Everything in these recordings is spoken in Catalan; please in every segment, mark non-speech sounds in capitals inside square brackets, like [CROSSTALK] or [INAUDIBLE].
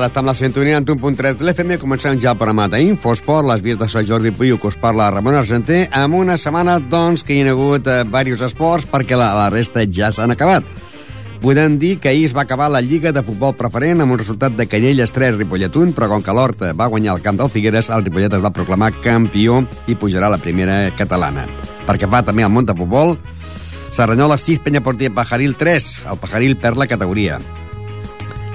tarda, estem a la sintonia en 1.3 de l'FM. Comencem ja el programa d'Infosport, les vies de Sant Jordi Puyo, que us parla Ramon Argenter, amb una setmana, doncs, que hi ha hagut eh, diversos esports, perquè la, la resta ja s'han acabat. Podem dir que ahir es va acabar la Lliga de Futbol Preferent amb un resultat de Canyelles 3, Ripollet 1, però com que l'Horta va guanyar el camp del Figueres, el Ripollet es va proclamar campió i pujarà a la primera catalana. Perquè va també al món de futbol, Serranyola 6, Penya Portia Pajaril 3. El Pajaril perd la categoria.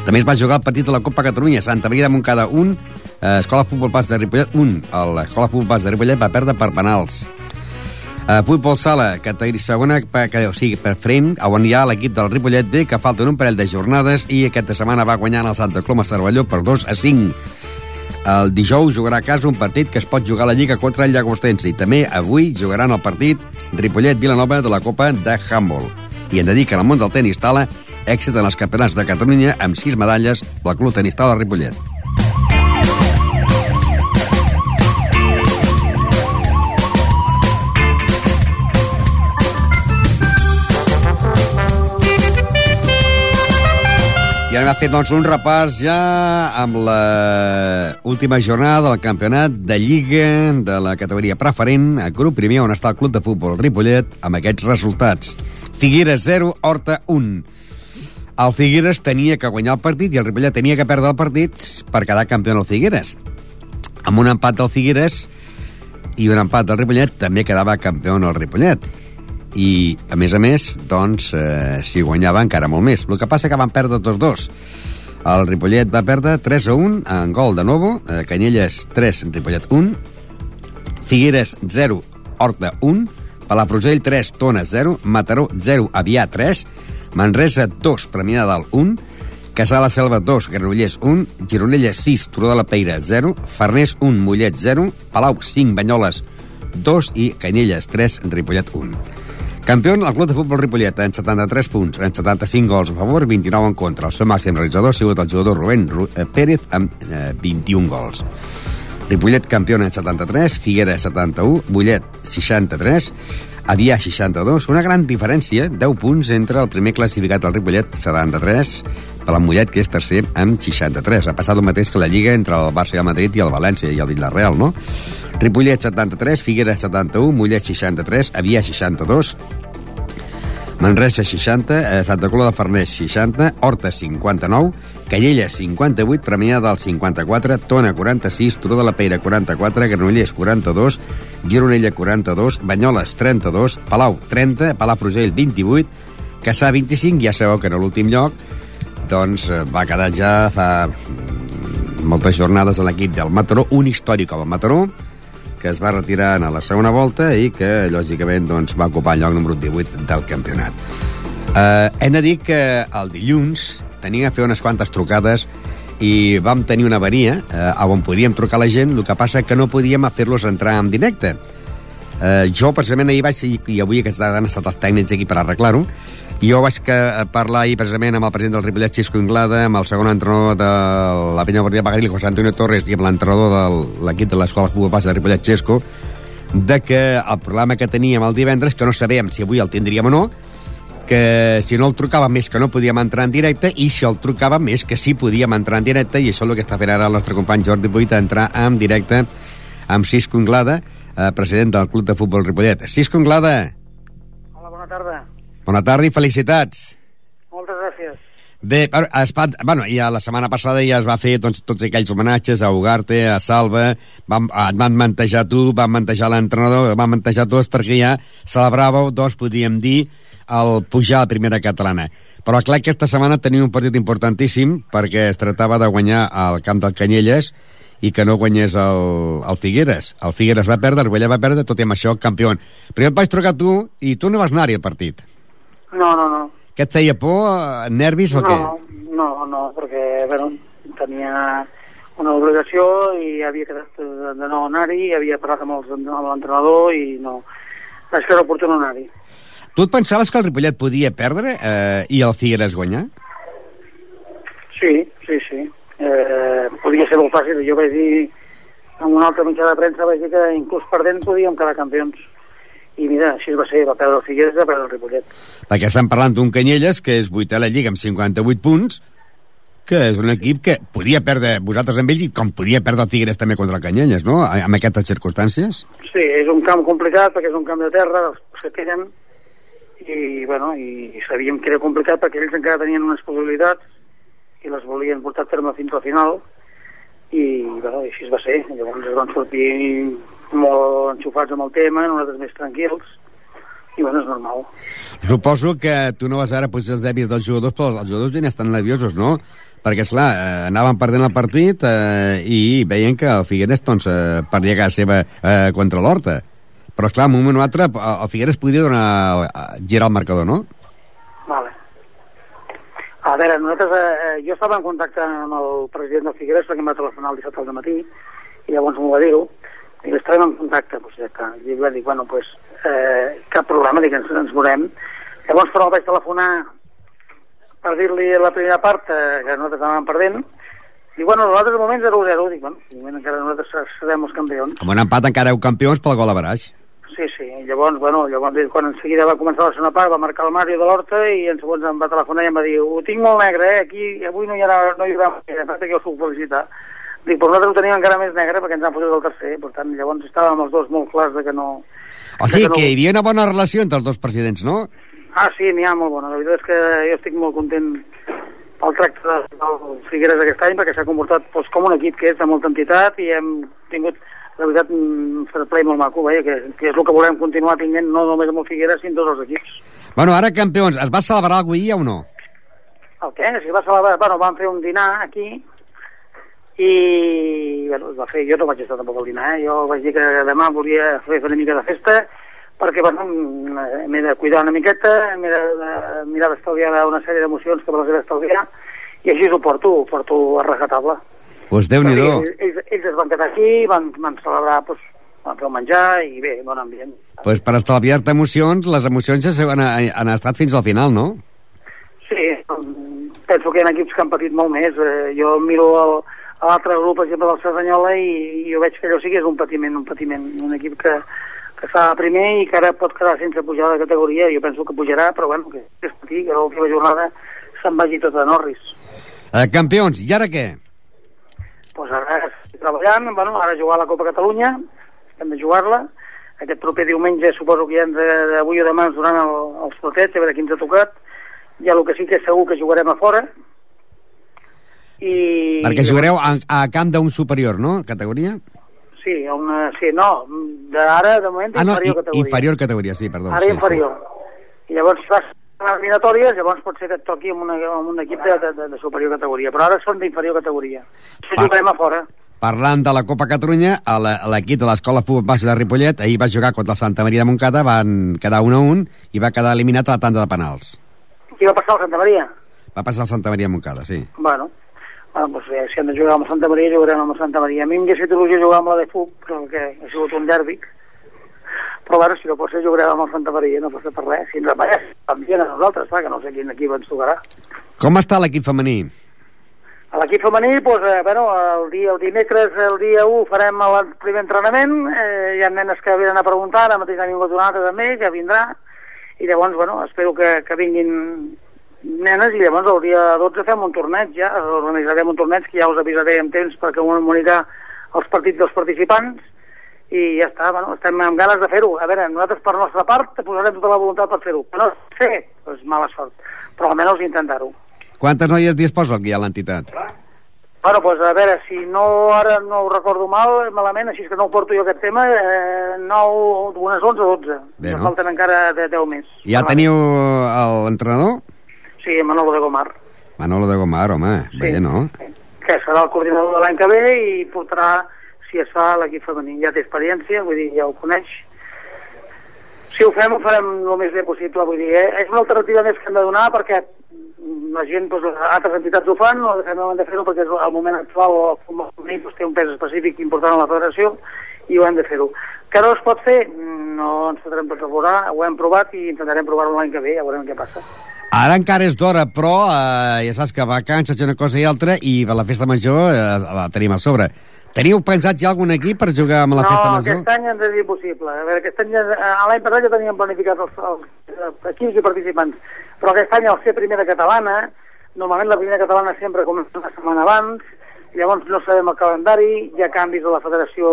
També es va jugar el partit de la Copa Catalunya. Santa Maria de Montcada 1, eh, Escola Futbol Pas de Ripollet 1. L'Escola Futbol Pas de Ripollet va perdre per penals. Uh, futbol sala, categoria segona, que, o sigui, per front, on hi ha l'equip del Ripollet B, que falten un parell de jornades, i aquesta setmana va guanyar el Santa Coloma Cervelló per 2 a 5. El dijous jugarà a casa un partit que es pot jugar a la Lliga contra el Llagostense, i també avui jugaran el partit Ripollet-Vilanova de la Copa de Handball. I hem de dir que en el món del tenis tala èxit en els campionats de Catalunya amb 6 medalles pel Club Tenis Tala Ripollet. I ara hem fet doncs, un repàs ja amb la última jornada del campionat de Lliga de la categoria preferent a grup primer on està el club de futbol Ripollet amb aquests resultats. Figueres 0, Horta 1. El Figueres tenia que guanyar el partit i el Ripollet tenia que perdre el partit per quedar campió en el Figueres. Amb un empat del Figueres i un empat del Ripollet també quedava campió en el Ripollet i, a més a més, doncs, eh, si guanyava encara molt més. El que passa que van perdre tots dos. El Ripollet va perdre 3 a 1 en gol de Novo, eh, Canyelles 3, Ripollet 1, Figueres 0, Horta 1, Palafrugell 3, Tona 0, Mataró 0, Avià 3, Manresa 2, Premià de Dalt 1, Casà la Selva 2, Granollers 1, Gironella 6, Turó de la Peira 0, Farners 1, Mollet 0, Palau 5, Banyoles 2 i Canyelles 3, Ripollet 1. Campió el club de futbol Ripollet en 73 punts, en 75 gols a favor, 29 en contra. El seu màxim realitzador ha sigut el jugador Rubén Pérez amb eh, 21 gols. Ripollet campió en 73, Figuera 71, Mollet 63, Avià 62, una gran diferència, 10 punts entre el primer classificat del Ripollet 73, per la Mollet, que és tercer, amb 63. Ha passat el mateix que la Lliga entre el Barça i el Madrid i el València i el Villarreal, no? Ripollet 73, Figueres 71, Mollet 63, Avià 62, Manresa 60, eh, Santa Coloma de Farners 60, Horta 59, Canyella 58, Premià del 54, Tona 46, Turó de la Peira 44, Granollers 42, Gironella 42, Banyoles 32, Palau 30, Palafrugell 28, Caçà 25, ja sabeu que en l'últim lloc doncs eh, va quedar ja fa moltes jornades a l'equip del Mataró, un històric com el Mataró, que es va retirar a la segona volta i que, lògicament, doncs, va ocupar el lloc número 18 del campionat. Eh, hem de dir que el dilluns tenia que fer unes quantes trucades i vam tenir una avaria eh, on podíem trucar la gent, el que passa que no podíem fer-los entrar en directe. Eh, jo, precisament, ahir vaig, i avui aquesta han estat els tècnics aquí per arreglar-ho, jo vaig que, parlar ahir precisament amb el president del Ripollet, Xisco Inglada, amb el segon entrenador de la Penya Bordia Bagaril, José Antonio Torres, i amb l'entrenador de l'equip de l'Escola Futbol Base de Ripollet, Xesco, de que el problema que teníem el divendres, que no sabíem si avui el tindríem o no, que si no el trucava més que no podíem entrar en directe i si el trucava més que sí podíem entrar en directe i això és el que està fent ara el nostre company Jordi Buit entrar en directe amb Cisco Inglada, eh, president del Club de Futbol Ripollet. Cisco Inglada. Hola, bona tarda. Bona tarda i felicitats. Moltes gràcies. Bé, es bueno, ja la setmana passada ja es va fer doncs, tots aquells homenatges a Ugarte, a Salva, van, et van mantejar tu, van mantejar l'entrenador, van mantejar tots perquè ja celebràveu, doncs podríem dir, el pujar a la primera catalana. Però clar, aquesta setmana tenia un partit importantíssim perquè es tractava de guanyar al camp del Canyelles i que no guanyés el, el Figueres. El Figueres va perdre, el Vella va perdre, tot i amb això campió. Però jo et vaig trucar tu i tu no vas anar-hi al partit. No, no, no. Què et feia por, eh, nervis o no, què? No, no, perquè, bueno, tenia una obligació i havia quedat de, de no anar-hi, havia parlat amb, amb l'entrenador i no, vaig fer oportú no anar-hi. Tu et pensaves que el Ripollet podia perdre eh, i el Figueres guanyar? Sí, sí, sí. Eh, podia ser molt fàcil. Jo vaig dir, en un altre mitjà de premsa, vaig dir que inclús perdent podíem quedar campions. I mira, així va ser, va perdre el Figueres i va perdre el Ripollet. Perquè estem parlant d'un Canyelles que és vuitè a la Lliga amb 58 punts que és un equip que podia perdre vosaltres amb ells i com podia perdre el Figueres també contra el Canyelles, no?, en aquestes circumstàncies. Sí, és un camp complicat perquè és un camp de terra, els que tenen, i, bueno, i sabíem que era complicat perquè ells encara tenien unes possibilitats i les volien portar a terme fins al final i, bueno, així va ser. Llavors es van sortir molt enxufats amb el tema, nosaltres més tranquils, i bueno, és normal. Suposo que tu no vas ara potser els dèbits dels jugadors, però els jugadors ja estan nerviosos, no? perquè, esclar, eh, anaven perdent el partit eh, i veien que el Figueres doncs, eh, perdia casa seva eh, contra l'Horta. Però, esclar, en un moment o altre, el Figueres podia donar, eh, girar el marcador, no? A veure, nosaltres, eh, jo estava en contacte amb el president del Figueres perquè em va telefonar el dissabte al matí i llavors m'ho va dir-ho i estàvem en contacte, doncs, ja que, i va dir, bueno, pues, eh, cap problema, dic, ens, ens veurem. Llavors, però vaig telefonar per dir-li la primera part eh, que nosaltres anàvem perdent. I bueno, nosaltres de moment 0-0 dic, bueno, de moment encara nosaltres serem els campions amb un empat encara heu campions pel gol a baraix sí, sí, llavors, bueno, llavors quan en seguida va començar la segona part va marcar el Mario de l'Horta i en segons em va telefonar i em va dir ho tinc molt negre, eh, aquí avui no hi haurà, no hi haurà perquè jo us puc felicitar dic, però nosaltres ho tenim encara més negre perquè ens han posat el tercer, per tant, llavors estàvem els dos molt clars de que no... O sigui que, no... que hi havia una bona relació entre els dos presidents, no? Ah, sí, n'hi ha molt bona. La veritat és que jo estic molt content pel tracte del Figueres aquest any perquè s'ha comportat doncs, com un equip que és de molta entitat i hem tingut, la veritat, un fair play molt maco, veia, que, que és el que volem continuar tinguent no només amb el Figueres, sinó tots els equips. Bueno, ara, campions, es va celebrar alguna cosa o no? El què? Si va celebrar... Bueno, vam fer un dinar aquí i bueno, es va fer, jo no vaig estar tampoc al dinar, eh? jo vaig dir que demà volia fer una mica de festa perquè bueno, m'he de cuidar una miqueta, m'he de, de mirar d'estalviar una sèrie d'emocions que me les he d'estalviar, i així ho porto, ho porto a. Pues déu nhi ells, ells, ells es van quedar aquí, van, van celebrar, pues, van fer el menjar i bé, bon ambient. Pues per estalviar-te emocions, les emocions ja han, han estat fins al final, no? Sí, penso que hi ha equips que han patit molt més. Eh, jo miro el, a l'altre grup, per exemple, del Cerdanyola, i, i jo veig que allò sí que és un patiment, un patiment, un equip que, que fa primer i que ara pot quedar sense pujar de categoria. Jo penso que pujarà, però bueno, que és petit, que l'última jornada se'n vagi tot a Norris. Eh, campions, i ara què? Pues ara estic treballant, bueno, ara jugar a la Copa Catalunya, hem de jugar-la. Aquest proper diumenge suposo que ja d'avui o demà ens donaran el, els plotets, a veure qui ens ha tocat. Ja el que sí que és segur que jugarem a fora. I... Perquè jugareu a, a camp d'un superior, no? Categoria? sí, una, sí, no, d'ara, de moment, ah, no, inferior categoria. Inferior categoria, sí, perdó. Ara sí, inferior. Sí. I llavors, a eliminatòries, llavors pot ser que et toqui amb, una, amb un equip de, de, de superior categoria, però ara són d'inferior categoria. Si ah. jugarem a fora. Parlant de la Copa Catalunya, l'equip de l'Escola Futbol Base de Ripollet ahir va jugar contra el Santa Maria de Montcada, van quedar 1 a 1 i va quedar eliminat a la tanda de penals. Qui va passar al Santa Maria? Va passar al Santa Maria de Montcada, sí. Bueno, bueno, doncs, eh, si hem de jugar amb el Santa Maria, jugarem amb el Santa Maria. A mi m'hauria fet il·lusió jugar amb la de FUC, però que ha sigut un derbi. Però bueno, si no pot ser, jugarem amb el Santa Maria, no passa per res. Si ens apallés, també a nosaltres, clar, que no sé quin equip ens tocarà. Com està l'equip femení? A l'equip femení, doncs, eh, bueno, el, dia, el dimecres, el dia 1, farem el primer entrenament. Eh, hi ha nenes que venen a preguntar, ara mateix ha vingut una altra també, que vindrà. I llavors, bueno, espero que, que vinguin nenes i llavors el dia 12 fem un torneig ja, organitzarem un torneig que ja us avisaré en temps perquè comunicar els partits dels participants i ja està, bueno, estem amb ganes de fer-ho. A veure, nosaltres per nostra part posarem tota la voluntat per fer-ho. No sé, doncs mala sort, però almenys intentar-ho. Quantes noies disposa aquí a l'entitat? Bueno, doncs a veure, si no ara no ho recordo mal, malament, així que no ho porto jo aquest tema, eh, 9, unes 11 o 12. Bé, no? falten encara 10 més. Ja teniu l'entrenador? Sí, Manolo de Gomar. Manolo de Gomar, home, sí. bé, no? Que serà el coordinador de l'any que ve i portarà, si es fa, l'equip femení. Ja té experiència, vull dir, ja ho coneix. Si ho fem, ho farem el més bé possible, vull dir, eh? és una alternativa més que hem de donar perquè la gent, doncs, altres entitats ho fan, no hem de fer-ho perquè és el moment actual el futbol femení doncs, té un pes específic important a la federació i ho hem de fer-ho. Que no es pot fer? No ens podrem tot a ho hem provat i intentarem provar-ho l'any que ve, ja veurem què passa. Ara encara és d'hora, però eh, ja saps que vacances una cosa i altra i la festa major eh, la tenim a sobre. Teniu pensat ja algun equip per jugar amb la no, festa major? No, aquest any ens és impossible. A veure, aquest any, eh, l'any passat ja teníem planificat els, els, els equips i participants, però aquest any, al ser primera catalana, normalment la primera catalana sempre comença una setmana abans, llavors no sabem el calendari, hi ha canvis a la Federació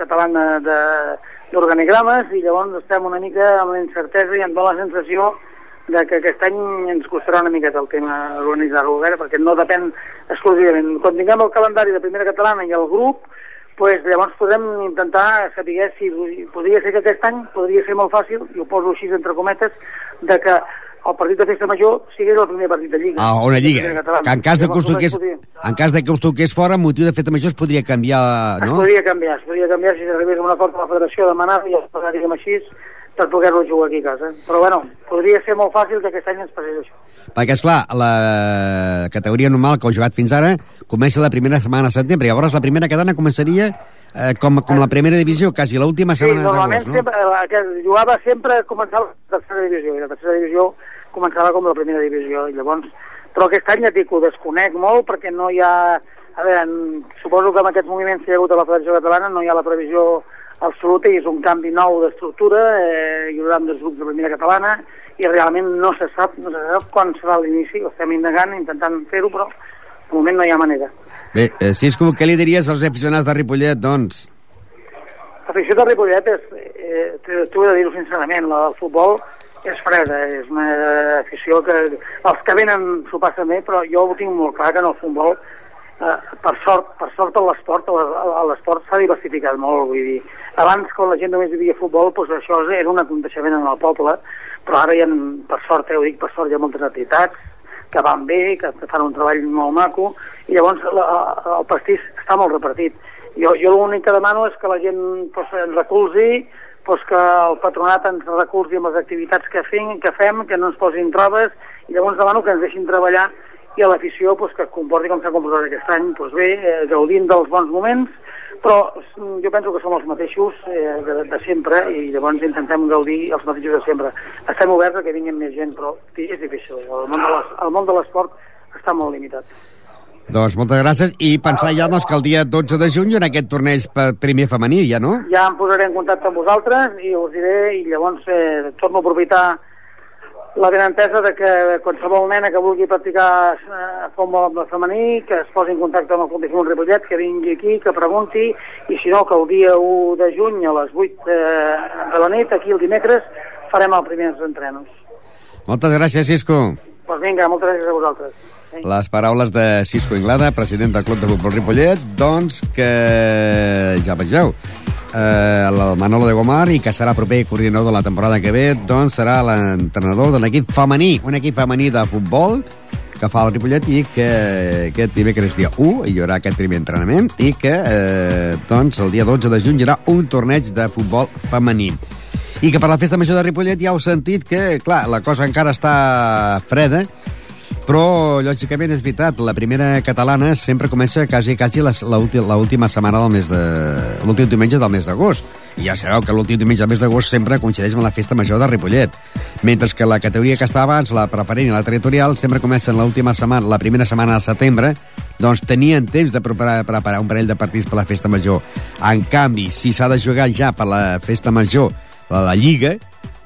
Catalana de- d'Organigrames i llavors estem una mica amb la incertesa i dóna la sensació de que aquest any ens costarà una miqueta el tema organitzar-ho, perquè no depèn exclusivament. Quan tinguem el calendari de primera catalana i el grup, pues, llavors podem intentar saber si podria ser que aquest any podria ser molt fàcil, i ho poso així entre cometes, de que el partit de festa major sigués el primer partit de Lliga. A una lliga. Que en cas de que us toqués, podria- en cas de que us toqués fora, amb motiu de feta major es podria canviar, Es no? podria canviar, es podria canviar si s'arribés a un acord amb la federació de demanar i es pagaríem així per poder-lo jugar aquí a casa. Però bueno, podria ser molt fàcil que aquest any ens passés això. Perquè, esclar, la categoria normal que heu jugat fins ara comença la primera setmana de setembre. Llavors, la primera cadena començaria eh, com, com la primera divisió, quasi l'última Sí, setmana normalment d'agost, no? sempre, la que jugava sempre començava la tercera divisió, i la tercera divisió començava com la primera divisió, i llavors... Però aquest any ja dic, ho desconec molt perquè no hi ha... A veure, suposo que amb aquests moviments que hi ha hagut a la Federació Catalana no hi ha la previsió absoluta i és un canvi nou d'estructura, eh, hi haurà dos grups de primera catalana i realment no se sap, no se sap quan serà l'inici, ho estem indagant, intentant fer-ho, però de moment no hi ha manera. Bé, eh, Cisco, què li diries als aficionats de Ripollet, doncs? L'afició de Ripollet és, eh, t'ho he de dir-ho sincerament, la del futbol és freda, és una afició que els que venen s'ho passen bé, però jo ho tinc molt clar que en el futbol, eh, per sort, per sort a l'esport, l'esport s'ha diversificat molt, vull dir, abans quan la gent només vivia futbol, doncs això era un aconteixement en el poble, però ara hi ha, per sort, eh, ho dic per sort, hi ha moltes entitats que van bé, que fan un treball molt maco, i llavors la, el pastís està molt repartit. Jo, jo l'únic que demano és que la gent doncs, ens recolzi, doncs, que el patronat ens recolzi amb les activitats que fem, que fem, que no ens posin traves, i llavors demano que ens deixin treballar i a l'afició doncs, que es comporti com s'ha comportat aquest any, doncs bé, eh, gaudint dels bons moments, però mm, jo penso que som els mateixos eh, de, de sempre i llavors intentem gaudir els mateixos de sempre. Estem oberts a que vinguin més gent, però és difícil. El món de l'es- el món de l'esport està molt limitat. Doncs moltes gràcies i pensar ja doncs, que el dia 12 de juny haurà aquest torneig per primer femení, ja no? Ja em posaré en contacte amb vosaltres i us diré, i llavors eh, torno a aprofitar la benentesa de que qualsevol nena que vulgui practicar eh, futbol femení, que es posi en contacte amb el Club de Futbol Ripollet, que vingui aquí, que pregunti, i si no, que el dia 1 de juny a les 8 eh, de la nit, aquí el dimecres, farem els primers entrenos. Moltes gràcies, Cisco. Doncs pues vinga, moltes gràcies a vosaltres. Les paraules de Cisco Inglada, president del Club de Futbol Ripollet, doncs que ja vegeu, eh, el Manolo de Gomar i que serà proper coordinador de la temporada que ve, doncs serà l'entrenador de l'equip femení, un equip femení de futbol que fa el Ripollet i que aquest dimecres dia 1 hi haurà aquest primer entrenament i que eh, doncs el dia 12 de juny hi haurà un torneig de futbol femení. I que per la festa major de Ripollet ja heu sentit que, clar, la cosa encara està freda, però, lògicament, és veritat, la primera catalana sempre comença quasi, quasi l'última setmana del mes de... l'últim diumenge del mes d'agost. I ja sabeu que l'últim diumenge del mes d'agost sempre coincideix amb la festa major de Ripollet. Mentre que la categoria que està abans, la preferent i la territorial, sempre comencen l'última setmana, la primera setmana de setembre, doncs tenien temps de preparar, preparar un parell de partits per la festa major. En canvi, si s'ha de jugar ja per la festa major, la, la Lliga,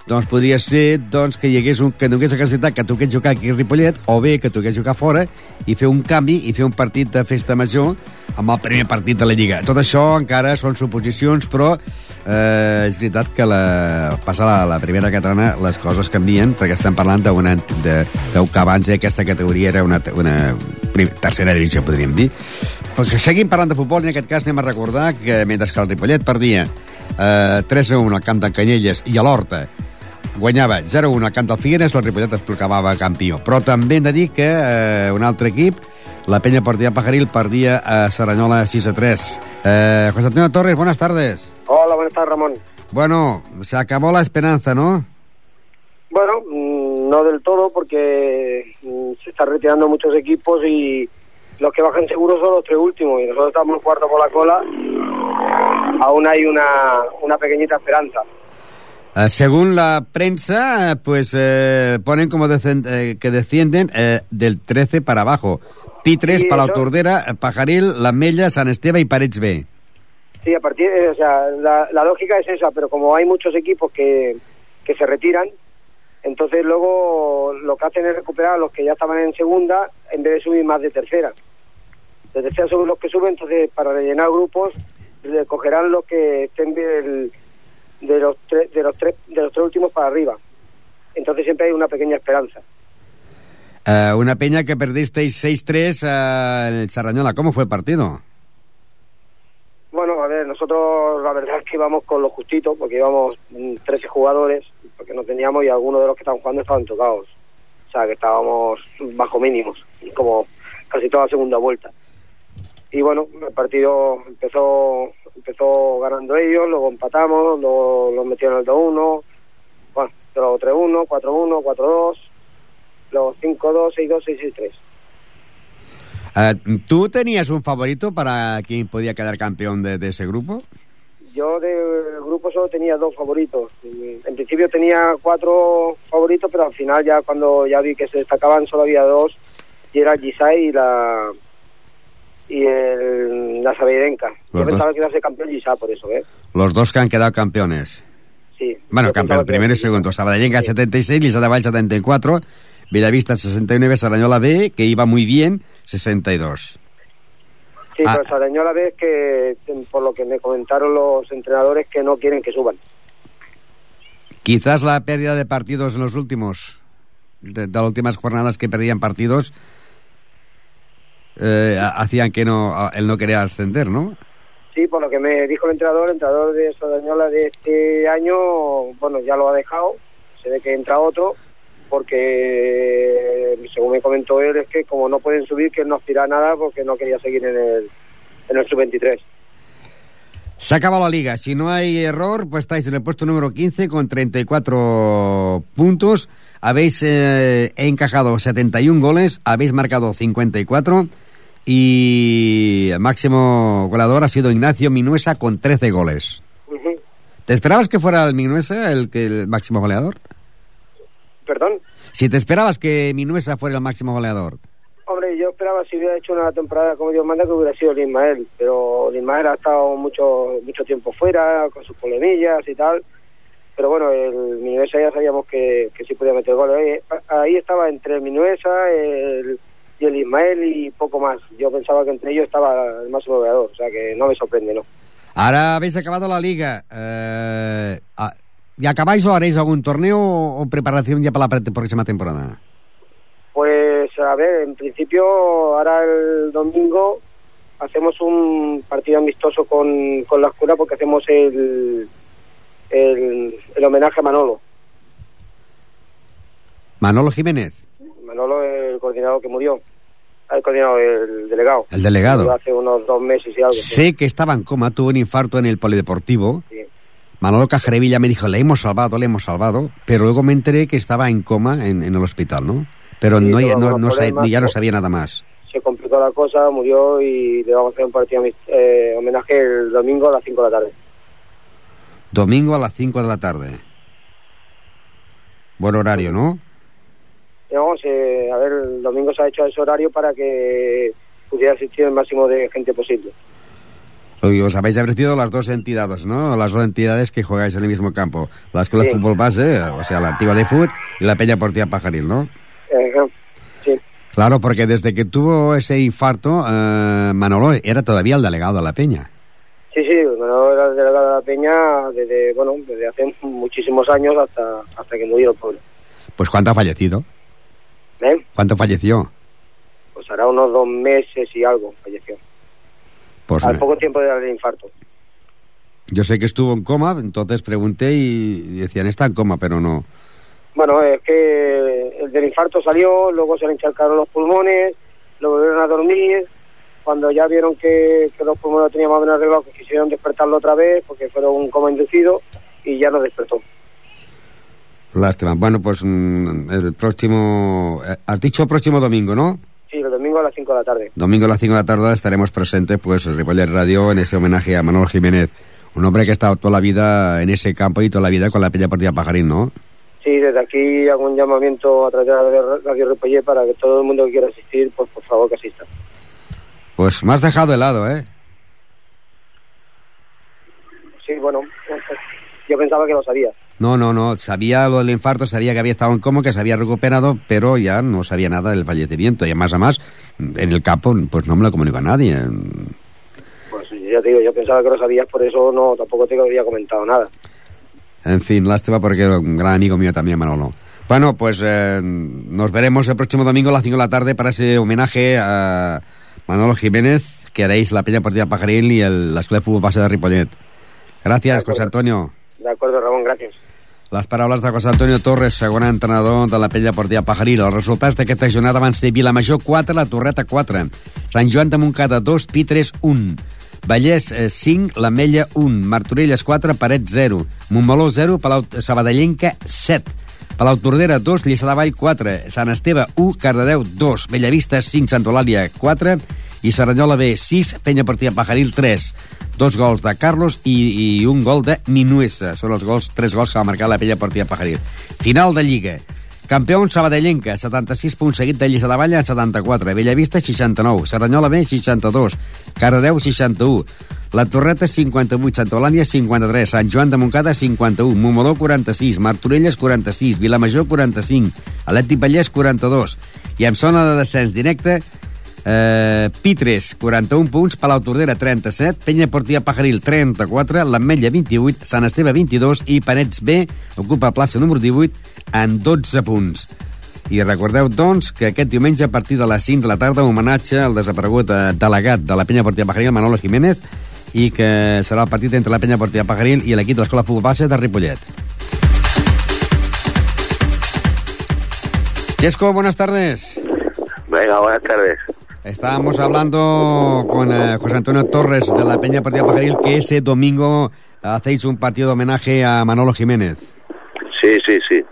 doncs podria ser doncs, que hi hagués un, que no hagués casualitat que toqués jugar aquí a Ripollet o bé que toqués jugar fora i fer un canvi i fer un partit de festa major amb el primer partit de la Lliga. Tot això encara són suposicions, però eh, és veritat que la, passar la, primera catalana les coses canvien perquè estem parlant d'una de, que abans eh, aquesta categoria era una, una tercera divisió, podríem dir. Però si seguim parlant de futbol, en aquest cas anem a recordar que mentre que el Ripollet perdia eh, 3 a 1 al camp de Canyelles i a l'Horta guanyava 0-1 al camp del Figueres, el Ripollet es proclamava campió. Però també hem de dir que eh, un altre equip, la Peña Portilla Pajaril, perdia a Saranyola 6-3. Eh, José Antonio Torres, buenas tardes. Hola, buenas tardes, Ramón. Bueno, se acabó la esperanza, ¿no? Bueno, mm, no del todo porque mm, se están retirando muchos equipos y los que bajan seguros son los tres últimos y nosotros estamos cuarto por la cola. Aún hay una, una pequeñita esperanza. Eh, según la prensa, eh, pues eh, ponen como eh, que descienden eh, del 13 para abajo. Pi3, Sí, Palau eso- Tordera, eh, Pajaril, La Mella, San Esteve y Parets B. Sí, a partir, o sea, la, la lógica es esa, pero como hay muchos equipos que, que se retiran, entonces luego lo que hacen es recuperar a los que ya estaban en segunda en vez de subir más de tercera. De tercera son los que suben, entonces para rellenar grupos le cogerán los que estén del- de los tres, de los tres, de los tres últimos para arriba. Entonces siempre hay una pequeña esperanza. Eh, una peña que perdisteis 6-3 eh, en el Sarrañola. ¿Cómo fue el partido? Bueno, a ver, nosotros la verdad es que íbamos con lo justito, porque íbamos mm, 13 jugadores, porque no teníamos y algunos de los que estaban jugando estaban tocados. O sea, que estábamos bajo mínimos, como casi toda la segunda vuelta. Y bueno, el partido empezó empezó ganando ellos, luego empatamos, luego los metieron el 2-1, bueno, luego 3-1, 4-1, 4-2, luego 5-2, 6-2, 6-3. Eh, ¿Tú tenías un favorito para quién podía quedar campeón de, de ese grupo? Yo del grupo solo tenía dos favoritos. En principio tenía cuatro favoritos, pero al final ya cuando ya vi que se destacaban solo había dos, y era Gisai y la y el, la. Los Yo dos. pensaba que iba a ser campeón Gisai por eso, ¿eh? Los dos que han quedado campeones. Sí. Bueno, campeón, primero y segundo. Sabadellenca Sí. 76, Lisa de Vall 74, Villavista 69, Sarrañola B, que iba muy bien, 62. Sí, Ah. pero Sarañola ves que, por lo que me comentaron los entrenadores, que no quieren que suban. Quizás la pérdida de partidos en los últimos, de, de las últimas jornadas que perdían partidos, eh, ha- hacían que no, él no quería ascender, ¿no? Sí, por lo que me dijo el entrenador, el entrenador de Sarañola de este año, bueno, ya lo ha dejado, se ve que entra otro, porque según me comentó él, es que como no pueden subir, que él no aspira a nada porque no quería seguir en el, en el sub-23. Se acaba la liga. Si no hay error, pues estáis en el puesto número 15 con 34 puntos. Habéis eh, encajado 71 goles, habéis marcado 54 y el máximo goleador ha sido Ignacio Minuesa con 13 goles. ¿Te esperabas que fuera el Minuesa el, que el máximo goleador? Perdón. Si te esperabas que Minuesa fuera el máximo goleador. Hombre, yo esperaba si hubiera hecho una temporada como Dios manda que hubiera sido el Ismael, pero el Ismael ha estado mucho mucho tiempo fuera, con sus polemillas y tal. Pero bueno, el Minuesa ya sabíamos que, que sí podía meter goles. Ahí, ahí estaba entre el Minuesa el, y el Ismael y poco más. Yo pensaba que entre ellos estaba el máximo goleador, o sea que no me sorprende, ¿no? Ahora habéis acabado la liga. Eh, ¿Y acabáis o haréis algún torneo o, preparación ya para la próxima temporada? Pues a ver, en principio ahora el domingo hacemos un partido amistoso con, con la escuela porque hacemos el, el, el homenaje a Manolo. Manolo Jiménez, Manolo el coordinador que murió. El delegado. el delegado. Hace unos dos meses y algo. sí. Sé que estaba en coma, tuvo un infarto en el polideportivo. Sí. Manolo Cajerevilla me dijo, le hemos salvado, le hemos salvado, pero luego me enteré que estaba en coma en, en el hospital, ¿no? Pero Sí, no, no, no ya no ¿no? sabía nada más. Se complicó la cosa, murió y le vamos a hacer un partido eh, homenaje el domingo a las 5 de la tarde. Domingo a las 5 de la tarde. Buen horario, ¿no? Y vamos, eh, a ver, el domingo se ha hecho ese horario para que pudiera asistir el máximo de gente posible. Hoy os habéis ofrecido las dos entidades, ¿no? Las dos entidades que jugáis en el mismo campo. La Escuela de. Fútbol Base, o sea, la Antigua de Fútbol y la Peña Portilla Pajaril, ¿no? Sí, Claro, porque desde que tuvo ese infarto, eh, Manolo era todavía el delegado de la Peña. sí, sí, Manolo era el delegado de la Peña desde, bueno, desde hace muchísimos años hasta, hasta que murió el pueblo. Pues ¿cuánto ha fallecido? ¿Eh? ¿Cuánto falleció? Pues hará unos dos meses y algo falleció. Pues Al poco tiempo de darle infarto. yo sé que estuvo en coma, entonces pregunté y decían, está en coma, pero no. Bueno, es que el del infarto salió, luego se le encharcaron los pulmones, lo volvieron a dormir. Cuando ya vieron que, que los pulmones lo tenían más o menos arreglados, quisieron despertarlo otra vez porque fueron un coma inducido y ya no despertó. Lástima. Bueno, pues mm, el próximo... eh, has dicho próximo domingo, ¿no? Sí, el domingo a las 5 de la tarde. Domingo a las 5 de la tarde estaremos presentes, pues, en Ripollet Radio en ese homenaje a Manolo Jiménez. Un hombre que ha estado toda la vida en ese campo y toda la vida con la Peña Portilla Pajarín, ¿no? Sí, desde aquí hago un llamamiento a través de Radio Ripollet para que todo el mundo que quiera asistir, pues por favor que asista. Pues me has dejado helado, ¿eh? Sí, bueno, [LAUGHS] yo pensaba que lo sabía. No, no, no. Sabía lo del infarto, sabía que había estado en coma, que se había recuperado, pero ya no sabía nada del fallecimiento. Y además, además, en el campo, pues no me lo comunicó a nadie. Pues ya te digo, yo pensaba que lo sabías, por eso no, tampoco te había comentado nada. En fin, lástima porque era un gran amigo mío también, Manolo. Bueno, pues eh, nos veremos el próximo domingo a las 5 de la tarde para ese homenaje a Manolo Jiménez, que haréis la Peña Partida Pajaril y el, la Escuela de Fútbol Base de Ripollet. Gràcies, José Antonio. D'acord, Ramon, gràcies. Les paraules de José Antonio Torres, segon entrenador de la Pella Portia Pajaril. Els resultats d'aquesta jornada van ser Vilamajor 4, La Torreta 4, Sant Joan de Montcada 2, Pitres 1, Vallès eh, 5, l'Ametlla 1, Martorelles 4, Paret 0, Montmeló 0, Palau Sabadellenca 7, Palau Tordera 2, Lliçà de Vall 4, Sant Esteve 1, Cardedeu 2, Bellavista 5, Sant Eulàlia 4 i Serranyola B 6, Penya Partida Pajaril 3. Dos gols de Carlos i, i un gol de Minuesa. Són els gols, tres gols que va marcar la Penya Partida Pajaril. Final de Lliga. Campió Sabadellenca, 76 punts seguit de Lliçà de Vall en 74, Bellavista 69, Serranyola B 62, Cardedeu 61, La Torreta 58, Santa Eulàlia 53, Sant Joan de Montcada 51, Montmeló 46, Martorelles 46, Vilamajor 45, Atlètic Vallès 42 i en zona de descens directe Eh, Pitres, 41 punts, Palau Tordera, 37, Penya Portia Pajaril, 34, l'Ametlla, 28, Sant Esteve, 22 i Panets B ocupa plaça número 18 en 12 punts. I recordeu, doncs, que aquest diumenge a partir de les 5 de la tarda homenatge al desaparegut eh, delegat de la Penya Portia Pajaril, Manolo Jiménez, i que serà el partit entre la Penya Portia Pajaril i l'equip de l'Escola Futbol Base de Ripollet. Chesco, buenas tardes. Venga, buenas tardes. Estábamos hablando con eh, José Antonio Torres de la Peña Partida Pajaril que ese domingo hacéis un partido de homenaje a Manolo Jiménez. Sí, sí, sí.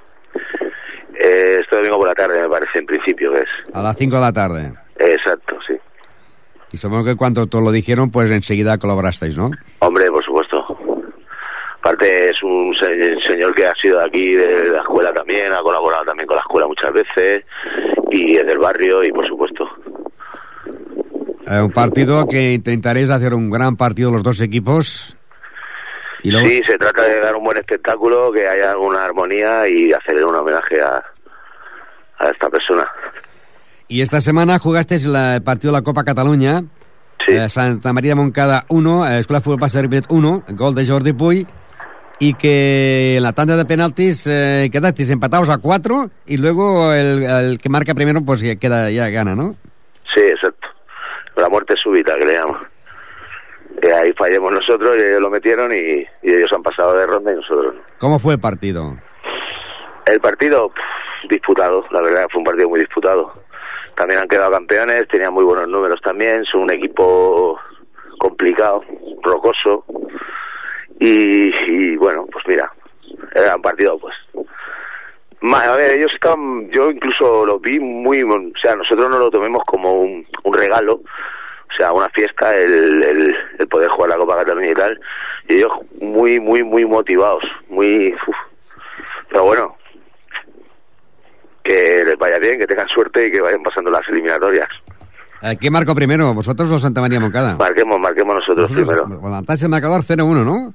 Eh, este domingo por la tarde, me parece, en principio, que es. A las 5 de la tarde. Exacto, sí. Y supongo que cuando te lo dijeron, pues enseguida colaborasteis, ¿no? Hombre, por supuesto. Aparte, es un se- señor que ha sido de aquí, de la escuela también, ha colaborado también con la escuela muchas veces, y es del barrio, y por supuesto. Eh, un partido que intentaréis hacer un gran partido los dos equipos. Y luego, Sí, se trata de dar un buen espectáculo, que haya alguna armonía y hacerle un homenaje a, a esta persona. y esta semana jugasteis la- el partido de la Copa Cataluña. Sí. Eh, Santa María Moncada 1, eh, Escuela de Fútbol Ripollet 1, gol de Jordi Puy. Y que en la tanda de penaltis eh, quedasteis empatados a 4 y luego el, el que marca primero pues ya queda ya gana, ¿no? Sí, exacto. La muerte súbita, que le llaman. Ahí fallemos nosotros, y ellos lo metieron y, y ellos han pasado de ronda y nosotros no. ¿Cómo fue el partido? El partido, pff, disputado, la verdad fue un partido muy disputado. También han quedado campeones, tenían muy buenos números también, son un equipo complicado, rocoso. Y, y bueno, pues mira, era un partido pues A ver, ellos estaban, yo incluso los vi muy, o sea, nosotros no lo tomemos como un, un regalo, o sea, una fiesta, el, el, el poder jugar la Copa Cataluña y tal, y ellos muy, muy, muy motivados, muy, uf. pero bueno, que les vaya bien, que tengan suerte y que vayan pasando las eliminatorias. Eh, ¿Qué marcó primero? ¿Vosotros o Santa María Moncada? Marquemos, marquemos nosotros Vosotros primero. Levantáis el marcador 0-1, ¿no?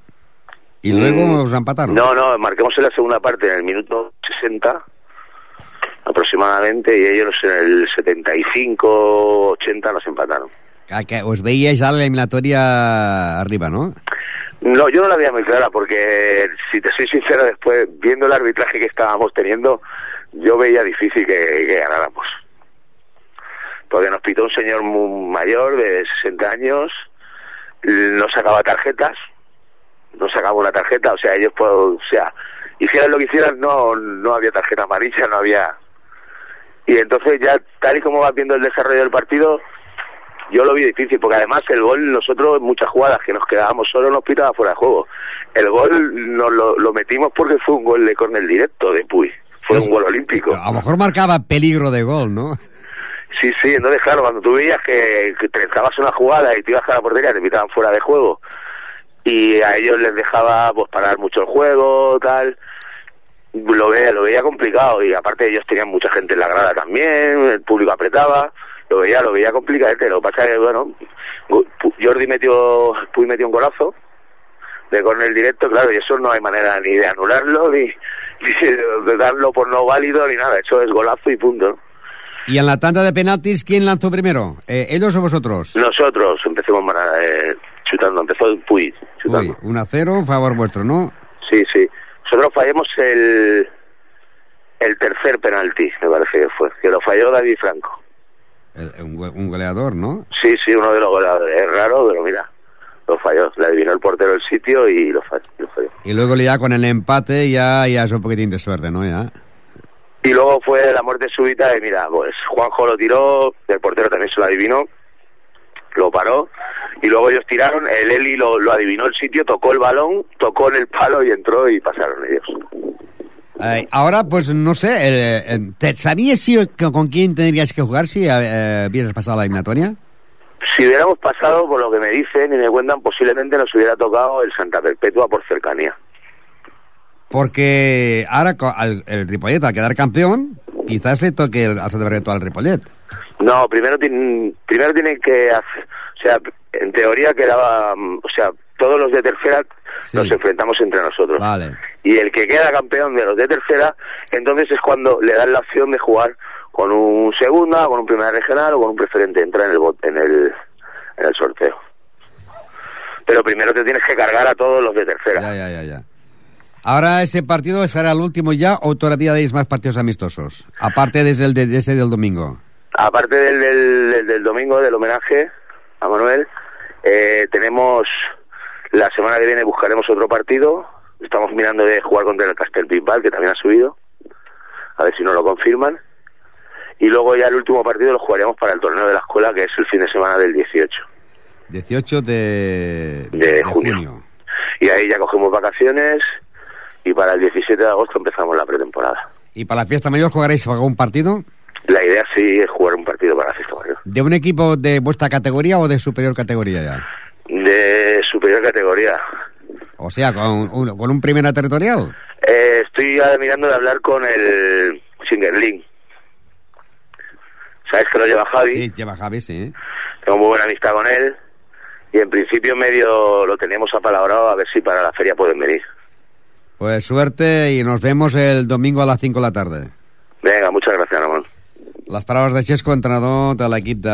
Y luego Mm, os empataron. No, no, marquemos en la segunda parte, en el minuto 60 aproximadamente, y ellos en el 75, 80 nos empataron. A que os veíais ya la eliminatoria arriba, ¿no? No, yo no la veía muy clara porque, si te soy sincero, después, viendo el arbitraje que estábamos teniendo, yo veía difícil que, que ganáramos. Porque nos pitó un señor muy mayor, de 60 años, no sacaba tarjetas, no sacaba una tarjeta, o sea, ellos, pues, o sea, hicieran lo que hicieran, no, no había tarjeta amarilla, no había... Y entonces ya, tal y como vas viendo el desarrollo del partido, yo lo vi difícil, porque además el gol, nosotros, muchas jugadas que nos quedábamos solos, nos pitaba fuera de juego. El gol nos lo, lo metimos porque fue un gol de córner directo de Puy. Fue un gol olímpico. A lo mejor marcaba peligro de gol, ¿no? Sí, sí, entonces claro, cuando tú veías que, que te una jugada y te ibas a la portería, te pitaban fuera de juego y a ellos les dejaba pues parar mucho el juego, tal, lo veía, lo veía complicado y aparte ellos tenían mucha gente en la grada también, el público apretaba, lo veía, lo veía complicado, lo que pasa es que bueno, Jordi metió, Puy metió un golazo, de córner directo, claro, y eso no hay manera ni de anularlo, ni, [LAUGHS] ni de darlo por no válido, ni nada. Eso es golazo y punto. ¿no? Y en la tanda de penaltis, ¿quién lanzó primero? Eh, ¿Ellos o vosotros? Nosotros empecemos eh, chutando, empezó el Puy chutando. Uy, 1 a 0, favor vuestro, ¿no? Sí, sí. Nosotros fallamos el, el tercer penalti, me parece que fue, que lo falló David Franco. El- un, go- un goleador, ¿no? Sí, sí, uno de los goleadores. Es raro, pero mira, lo falló. Le adivinó el portero el sitio y lo falló. Lo falló. Y luego ya con el empate ya, ya es un poquitín de suerte, ¿no? Ya. Y luego fue la muerte súbita y mira, pues Juanjo lo tiró, el portero también se lo adivinó, lo paró y luego ellos tiraron, el Eli lo, lo adivinó el sitio, tocó el balón, tocó en el palo y entró y pasaron ellos. Eh, ahora, pues no sé, eh, eh, ¿te- ¿sabías si, con quién tendrías que jugar si eh, hubieras pasado la eliminatoria? Si hubiéramos pasado, por lo que me dicen y me cuentan, posiblemente nos hubiera tocado el Santa Perpetua por cercanía. Porque ahora al, el Ripollet, al quedar campeón, quizás le toque el, al Santa Perpetua al Ripollet. No, primero, primero tienen que hacer, o sea, en teoría quedaba, mm, o sea, todos los de tercera Sí. nos enfrentamos entre nosotros. Vale. Y el que queda campeón de los de tercera, entonces es cuando le dan la opción de jugar con un segunda, con un primera regional o con un preferente, entra en el, en el, en el sorteo. Pero primero te tienes que cargar a todos los de tercera. Ya, ya, ya, ya. Ahora ese partido será el último ya o todavía deis más partidos amistosos? Aparte desde el de, de ese del domingo. Aparte del, del- del domingo, del homenaje a Manuel, eh, tenemos la semana que viene buscaremos otro partido. Estamos mirando de jugar contra el Castel Bisbal, que también ha subido. A ver si nos lo confirman. Y luego ya el último partido lo jugaríamos para el torneo de la escuela, que es el fin de semana del 18. 18 de, De junio. Y ahí ya cogemos vacaciones y para el 17 de agosto empezamos la pretemporada. ¿Y para la fiesta mayor jugaréis algún partido? La idea sí es jugar un partido para la fiesta mayor. ¿De un equipo de vuestra categoría o de superior categoría ya? De superior categoría. O sea, con un, con un primera territorial. Eh, estoy mirando de hablar con el Singerling. ¿Sabes que lo lleva Javi? Sí, lleva Javi, sí. Tengo muy buena amistad con él. Y en principio medio lo teníamos apalabrado a ver si para la feria pueden venir. Pues suerte y nos vemos el domingo a las 5 de la tarde. Venga, muchas gracias, Ramon. Les paraules de Xesco, entrenador de l'equip de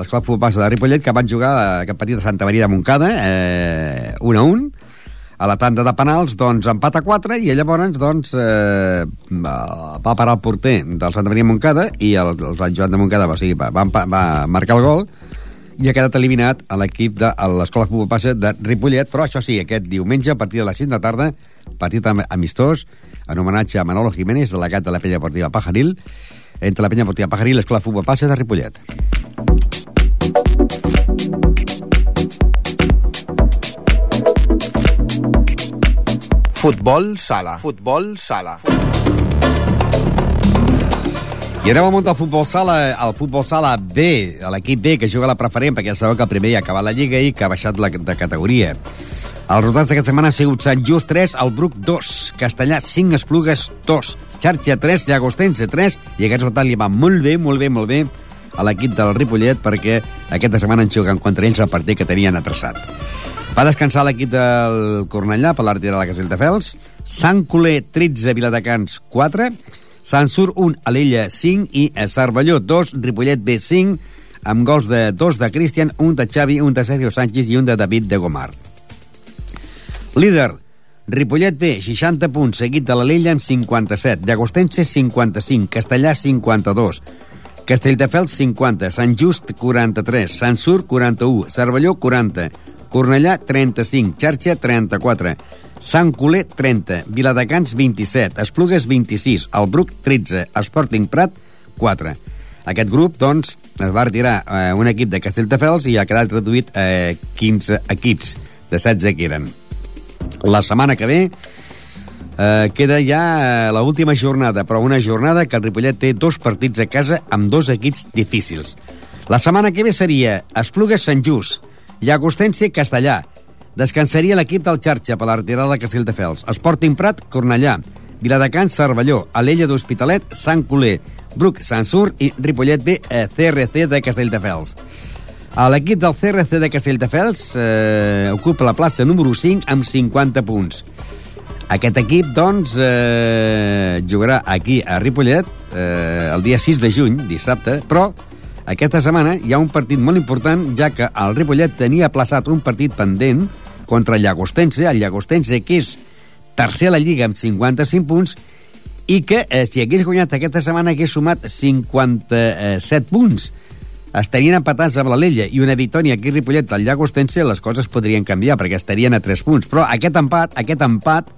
l'Escola de Futbol Base de Ripollet, que van jugar a aquest partit de Santa Maria de Montcada, eh, 1 a 1, a la tanda de penals, doncs, empat a 4, i llavors, doncs, eh, va, parar el porter del Santa Maria de Montcada, i el, el Sant Joan de Montcada va, o sigui, va, va, va marcar el gol, i ha quedat eliminat a l'equip de l'Escola Futbol Base de Ripollet, però això sí, aquest diumenge, a partir de les 5 de tarda, partit am- amistós, en homenatge a Manolo Jiménez, delegat de la penya deportiva Pajaril, entre la penya deportiva Pajaril i l'Escola de Futbol Base de Ripollet. Futbol sala. Futbol sala. I anem al munt del futbol sala, el futbol sala B, l'equip B, que juga la preferent, perquè ja sabeu que el primer ja ha acabat la Lliga i que ha baixat la, de categoria. Els resultats d'aquesta setmana han sigut Sant Just 3, el Bruc 2, Castellà 5, Esplugues 2, Xarxa 3, Llagostense 3, i aquest resultat li va molt bé, molt bé, molt bé a l'equip del Ripollet perquè aquesta setmana han jugat contra ells el partit que tenien atrasat. Va descansar l'equip del Cornellà per la retirada de Castelldefels, Sant Coler 13, Viladecans 4, Sant Sur 1, Alella 5 i Cervelló 2, Ripollet B 5, amb gols de dos de Cristian, un de Xavi, un de Sergio Sánchez i un de David de Gomar. Líder, Ripollet B, 60 punts, seguit de l'Alella amb 57, Llagostense 55, Castellà 52, Castelldefels 50, Sant Just 43, Sant Sur 41, Cervelló 40, Cornellà 35, Xarxa 34, Sant Coler 30, Viladecans 27, Esplugues 26, el Bruc 13, Sporting Prat 4. Aquest grup, doncs, es va retirar eh, un equip de Castelldefels i ha quedat reduït a eh, 15 equips de 16 que eren. La setmana que ve eh, queda ja eh, la última jornada, però una jornada que el Ripollet té dos partits a casa amb dos equips difícils. La setmana que ve seria Esplugues Sant Just, Llagostense Castellà, descansaria l'equip del Xarxa per la retirada de Castelldefels, Sporting Prat, Cornellà, Viladecans, Cervelló, Alella d'Hospitalet, Sant Coler, Bruc, Sant Sur i Ripollet B, eh, CRC de Castelldefels. L'equip del CRC de Castelldefels eh, ocupa la plaça número 5 amb 50 punts. Aquest equip, doncs, eh, jugarà aquí a Ripollet eh, el dia 6 de juny, dissabte, però aquesta setmana hi ha un partit molt important, ja que el Ripollet tenia plaçat un partit pendent contra el Llagostense, el Llagostense que és tercer a la Lliga amb 55 punts, i que eh, si hagués guanyat aquesta setmana hagués sumat 57 punts. Estarien empatats amb l'Alella i una victòria aquí a Ripollet al Llagostense, les coses podrien canviar perquè estarien a 3 punts. Però aquest empat, aquest empat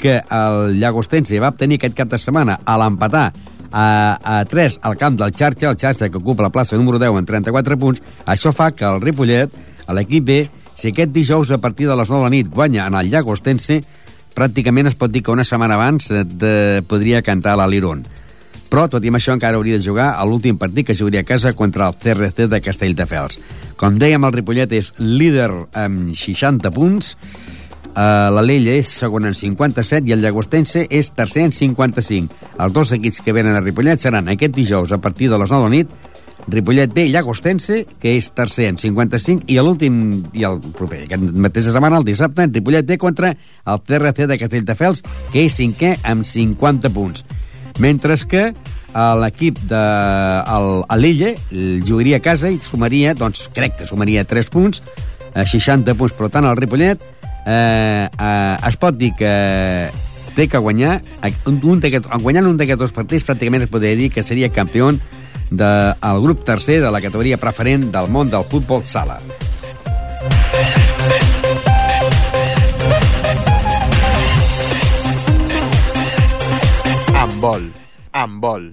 que el Llagostense va obtenir aquest cap de setmana a l'empatar a, a 3 al camp del Xarxa, el Xarxa que ocupa la plaça número 10 amb 34 punts, això fa que el Ripollet, l'equip B, si aquest dijous a partir de les 9 de la nit guanya en el Llagostense, pràcticament es pot dir que una setmana abans eh, de, podria cantar l'Aliron. Però, tot i amb això, encara hauria de jugar a l'últim partit que jugaria a casa contra el CRC de Castelldefels. Com dèiem, el Ripollet és líder amb 60 punts, Uh, la Lella és segon en 57 i el Llagostense és tercer en 55. Els dos equips que venen a Ripollet seran aquest dijous a partir de les 9 de la nit Ripollet B, Llagostense, que és tercer en 55, i l'últim, i el proper, aquest mateix setmana, el dissabte, en Ripollet B contra el TRC de Castelldefels, que és cinquè amb 50 punts. Mentre que l'equip de l'Illa jugaria a casa i sumaria, doncs crec que sumaria 3 punts, 60 punts, per tant el Ripollet eh, eh, es pot dir que té que guanyar un, un guanyant un d'aquests dos partits pràcticament es podria dir que seria campió del grup tercer de la categoria preferent del món del futbol sala. Amb vol, amb vol.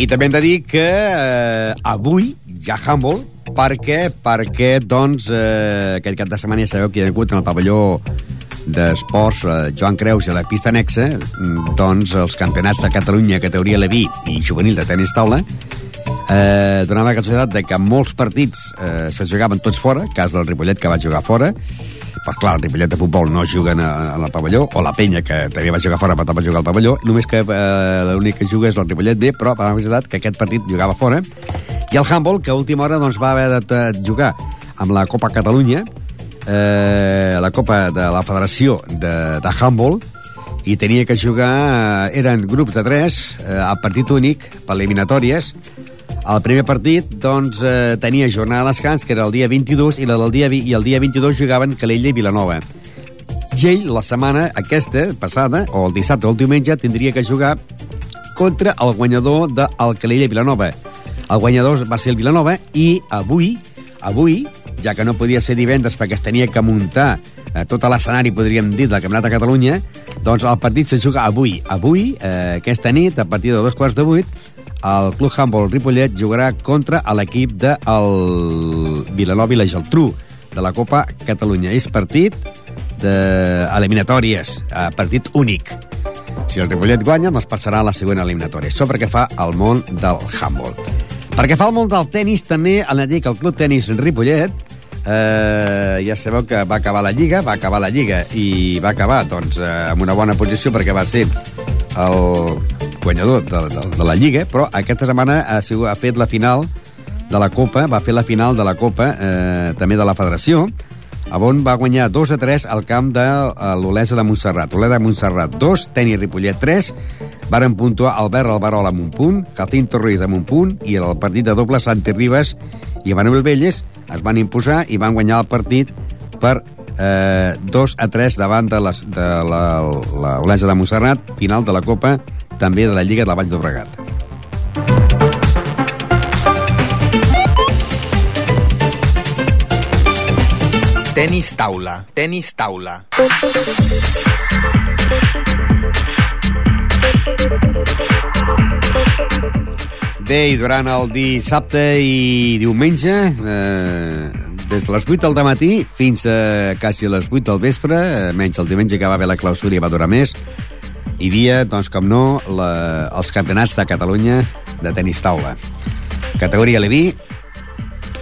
I també hem de dir que eh, avui ha handball perquè, perquè doncs, eh, aquest cap de setmana ja sabeu que hi ha hagut en el pavelló d'esports eh, Joan Creus i la pista anexa mm, doncs els campionats de Catalunya categoria Leví i juvenil de tenis taula eh, donava la casualitat de que molts partits eh, se jugaven tots fora, cas del Ripollet que va jugar fora pues clar, el Ripollet de futbol no juguen a, a la pavelló, o la penya, que també va jugar fora, però també va jugar al pavelló, només que eh, l'únic que juga és el Ripollet B, però per la veritat que aquest partit jugava fora. I el handball, que a última hora doncs, va haver de, de jugar amb la Copa Catalunya, eh, la Copa de la Federació de, de Handball, i tenia que jugar, eh, eren grups de tres, eh, a partit únic, per eliminatòries, el primer partit doncs, eh, tenia jornada de descans, que era el dia 22, i, la del dia, i el dia 22 jugaven Calella i Vilanova. I ell, la setmana aquesta, passada, o el dissabte o el diumenge, tindria que jugar contra el guanyador del Calella i Vilanova. El guanyador va ser el Vilanova i avui, avui, ja que no podia ser divendres perquè es tenia que muntar eh, tot l'escenari, podríem dir, del Campionat de Catalunya, doncs el partit se juga avui. Avui, eh, aquesta nit, a partir de dos quarts de vuit, el Club Handball Ripollet jugarà contra l'equip de el Vilanova i la Geltrú de la Copa Catalunya. És partit d'eliminatòries, de partit únic. Si el Ripollet guanya, doncs passarà a la següent eliminatòria. Això perquè fa el món del handball. Perquè fa el món del tennis, també dir que el Club Tenis Ripollet eh, ja sabeu que va acabar la Lliga, va acabar la Lliga i va acabar doncs, eh, amb una bona posició perquè va ser el guanyador de, de, de la Lliga, però aquesta setmana ha, sigut, ha fet la final de la Copa, va fer la final de la Copa, eh, també de la Federació, on va guanyar 2 a 3 al camp de eh, l'Olesa de Montserrat. Olesa de Montserrat 2, Teni Ripollet 3, varen puntuar Albert Albarol amb un punt, Jacinto Ruiz amb un punt, i el partit de doble Santi Ribas i Manuel Velles es van imposar i van guanyar el partit per eh, 2 a 3 davant de, les, de la, la Olesa de Montserrat, final de la Copa també de la Lliga de la Vall d'Obregat. Tenis taula, tenis taula. Bé, i durant el dissabte i diumenge, eh, des de les 8 del matí fins a quasi les 8 del vespre, eh, menys el diumenge que va haver la clausura i va durar més, hi havia, doncs, com no, la, els campionats de Catalunya de tenis taula. Categoria Leví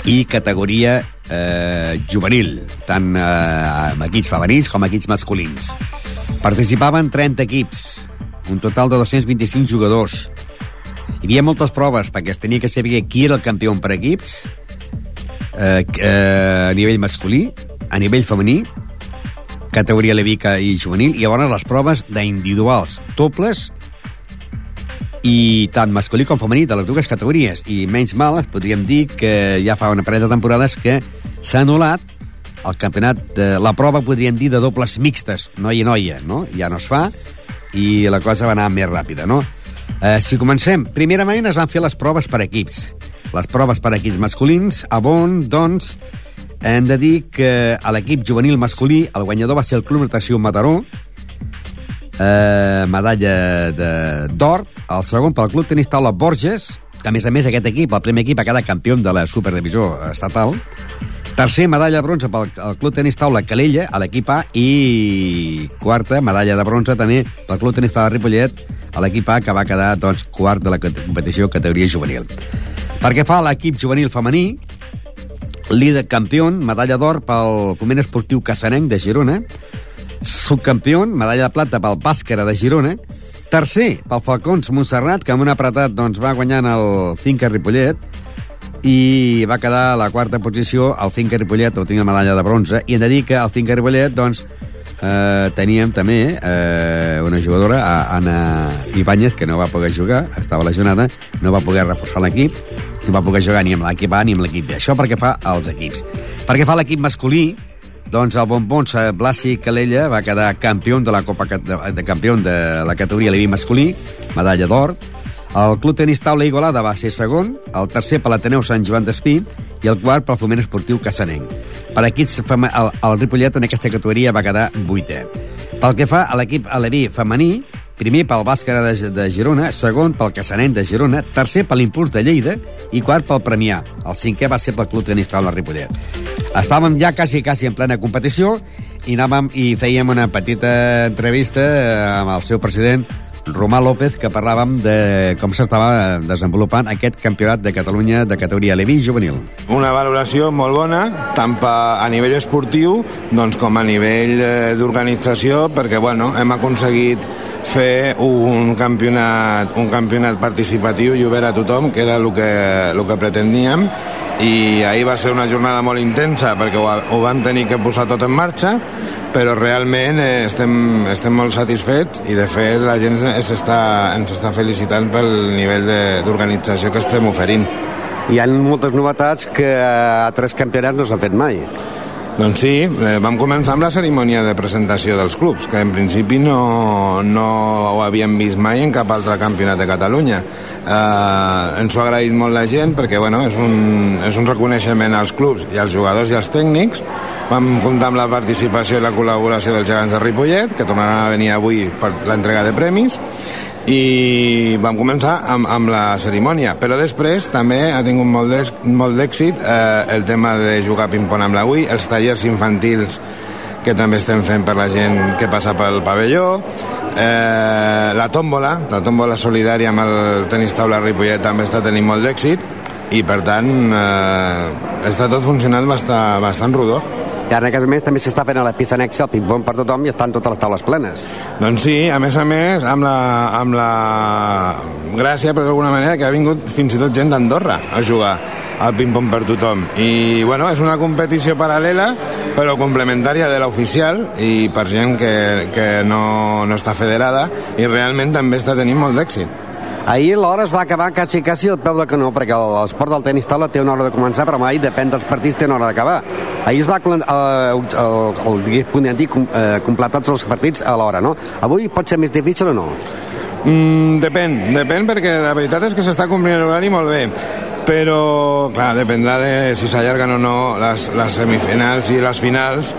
i categoria eh, juvenil, tant eh, amb equips femenins com equips masculins. Participaven 30 equips, un total de 225 jugadors. Hi havia moltes proves perquè es tenia que saber qui era el campió per equips, eh, eh, a nivell masculí, a nivell femení, categoria levica i juvenil, i llavors les proves d'individuals, dobles i tant masculí com femení de les dues categories. I menys mal, podríem dir que ja fa una parella de temporades que s'ha anul·lat el campionat, de, la prova podríem dir de dobles mixtes, noia i noia, no? Ja no es fa i la cosa va anar més ràpida, no? Eh, si comencem, primerament es van fer les proves per equips. Les proves per equips masculins, a Bon, doncs, hem de dir que a l'equip juvenil masculí el guanyador va ser el Club Natació Mataró, eh, medalla d'or. El segon pel Club Tenis Taula Borges, que a més a més aquest equip, el primer equip, ha quedat campió de la Superdivisió Estatal. Tercer, medalla de bronze pel el Club Tenis Taula Calella, a l'equip A, i quarta, medalla de bronze també pel Club Tenis Taula Ripollet, a l'equip A, que va quedar doncs, quart de la competició categoria juvenil. Perquè fa l'equip juvenil femení, líder campió, medalla d'or pel Foment Esportiu Cassanenc de Girona, subcampió, medalla de plata pel Bàscara de Girona, tercer pel Falcons Montserrat, que amb un apretat doncs, va guanyant el Finca Ripollet, i va quedar a la quarta posició el Finca Ripollet, on tenia medalla de bronze, i hem de dir que el Finca Ripollet, doncs, eh, teníem també eh, una jugadora, Anna Ibáñez, que no va poder jugar, estava lesionada, no va poder reforçar l'equip, no va poder jugar ni amb l'equip A ni amb l'equip B. Això perquè fa als equips. Perquè fa l'equip masculí, doncs el Bombons Blasi Calella va quedar campió de la Copa de, de campió de la categoria Levi masculí, medalla d'or. El Club Tenis Taula Igualada va ser segon, el tercer per l'Ateneu Sant Joan d'Espí i el quart pel Foment Esportiu Cassanenc. Per equips, el, el Ripollet en aquesta categoria va quedar vuitè. Pel que fa a l'equip aleví femení, primer pel Bàscara de, de Girona, segon pel Cassanet de Girona, tercer per l'Impuls de Lleida i quart pel Premià. El cinquè va ser pel Club Tenis Taula Ripollet. Estàvem ja quasi, quasi en plena competició i anàvem i fèiem una petita entrevista amb el seu president, Romà López, que parlàvem de com s'estava desenvolupant aquest campionat de Catalunya de categoria Levi juvenil. Una valoració molt bona, tant a nivell esportiu doncs, com a nivell eh, d'organització, perquè bueno, hem aconseguit fer un campionat, un campionat participatiu i obert a tothom, que era el que, el que pretendíem, i ahir va ser una jornada molt intensa perquè ho, ho vam tenir que posar tot en marxa però realment eh, estem, estem molt satisfets i de fet la gent està, ens està felicitant pel nivell d'organització que estem oferint. Hi ha moltes novetats que a tres campionats no s'han fet mai. Doncs sí, eh, vam començar amb la cerimònia de presentació dels clubs, que en principi no, no ho havíem vist mai en cap altre campionat de Catalunya. Eh, ens ho ha agraït molt la gent perquè bueno, és, un, és un reconeixement als clubs i als jugadors i als tècnics. Vam comptar amb la participació i la col·laboració dels gegants de Ripollet, que tornaran a venir avui per l'entrega de premis, i vam començar amb, amb la cerimònia. Però després també ha tingut molt d'èxit eh, el tema de jugar ping-pong amb l'avui, els tallers infantils que també estem fent per la gent que passa pel pavelló eh, la tòmbola la tòmbola solidària amb el tenis taula Ripollet també està tenint molt d'èxit i per tant eh, està tot funcionant bastant, bastant rodó i ara, a més, també s'està fent a la pista anexa el ping-pong per tothom i estan totes les taules plenes. Doncs sí, a més a més, amb la, amb la gràcia, per d'alguna manera, que ha vingut fins i tot gent d'Andorra a jugar al ping-pong per tothom. I, bueno, és una competició paral·lela, però complementària de l'oficial i per gent que, que no, no està federada i realment també està tenint molt d'èxit. Ahir l'hora es va acabar quasi, quasi al peu de canó, perquè l'esport del tenis taula té una hora de començar, però mai depèn dels partits, té una hora d'acabar. Ahir es va, eh, el, el, el, dir, eh, completar tots els partits a l'hora, no? Avui pot ser més difícil o no? Mm, depèn, depèn perquè la veritat és que s'està complint l'horari molt bé però clar, dependrà de si s'allarguen o no les, les semifinals i les finals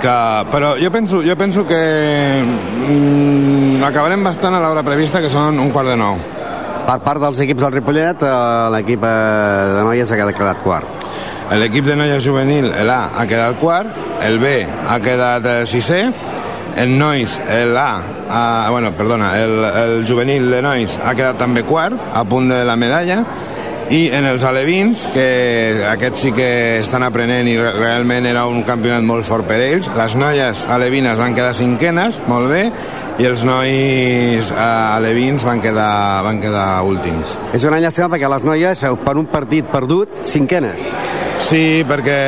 que, però jo penso, jo penso que mm, acabarem bastant a l'hora prevista que són un quart de nou per part dels equips del Ripollet, eh, l'equip eh, de noies ha quedat quart. L'equip de noies juvenil, l'A, ha quedat quart, el B ha quedat eh, sisè, el nois, l'A, bueno, perdona, el, el juvenil de nois ha quedat també quart, a punt de la medalla, i en els alevins, que aquests sí que estan aprenent i re- realment era un campionat molt fort per ells, les noies alevines van quedar cinquenes, molt bé, i els nois eh, alevins van quedar, van quedar últims. És una llàstima perquè les noies, eh, per un partit perdut, cinquenes. Sí, perquè...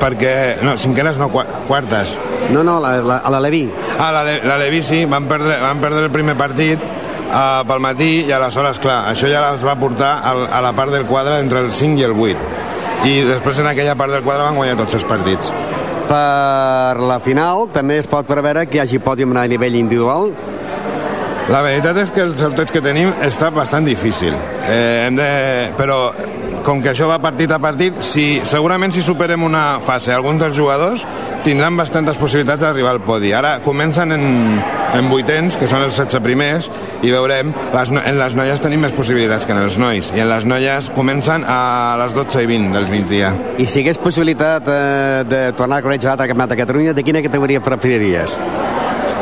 perquè no, cinquenes no, qua- quartes. No, no, a l'Aleví. Ah, la, de- la Levi sí, van perdre, van perdre el primer partit uh, pel matí i aleshores, clar, això ja les va portar al, a la part del quadre entre el 5 i el 8. I després en aquella part del quadre van guanyar tots els partits. Per la final també es pot preveure que hi hagi pòdium a nivell individual. La veritat és que el sorteig que tenim està bastant difícil. Eh, hem de... Però com que això va partit a partit, si, segurament si superem una fase, alguns dels jugadors tindran bastantes possibilitats d'arribar al podi. Ara comencen en, en vuitens, que són els 16 primers, i veurem, les, en les noies tenim més possibilitats que en els nois, i en les noies comencen a les 12 i 20 del migdia. I si hagués possibilitat eh, de tornar a conèixer l'altre campionat de Catalunya, de quina categoria preferiries?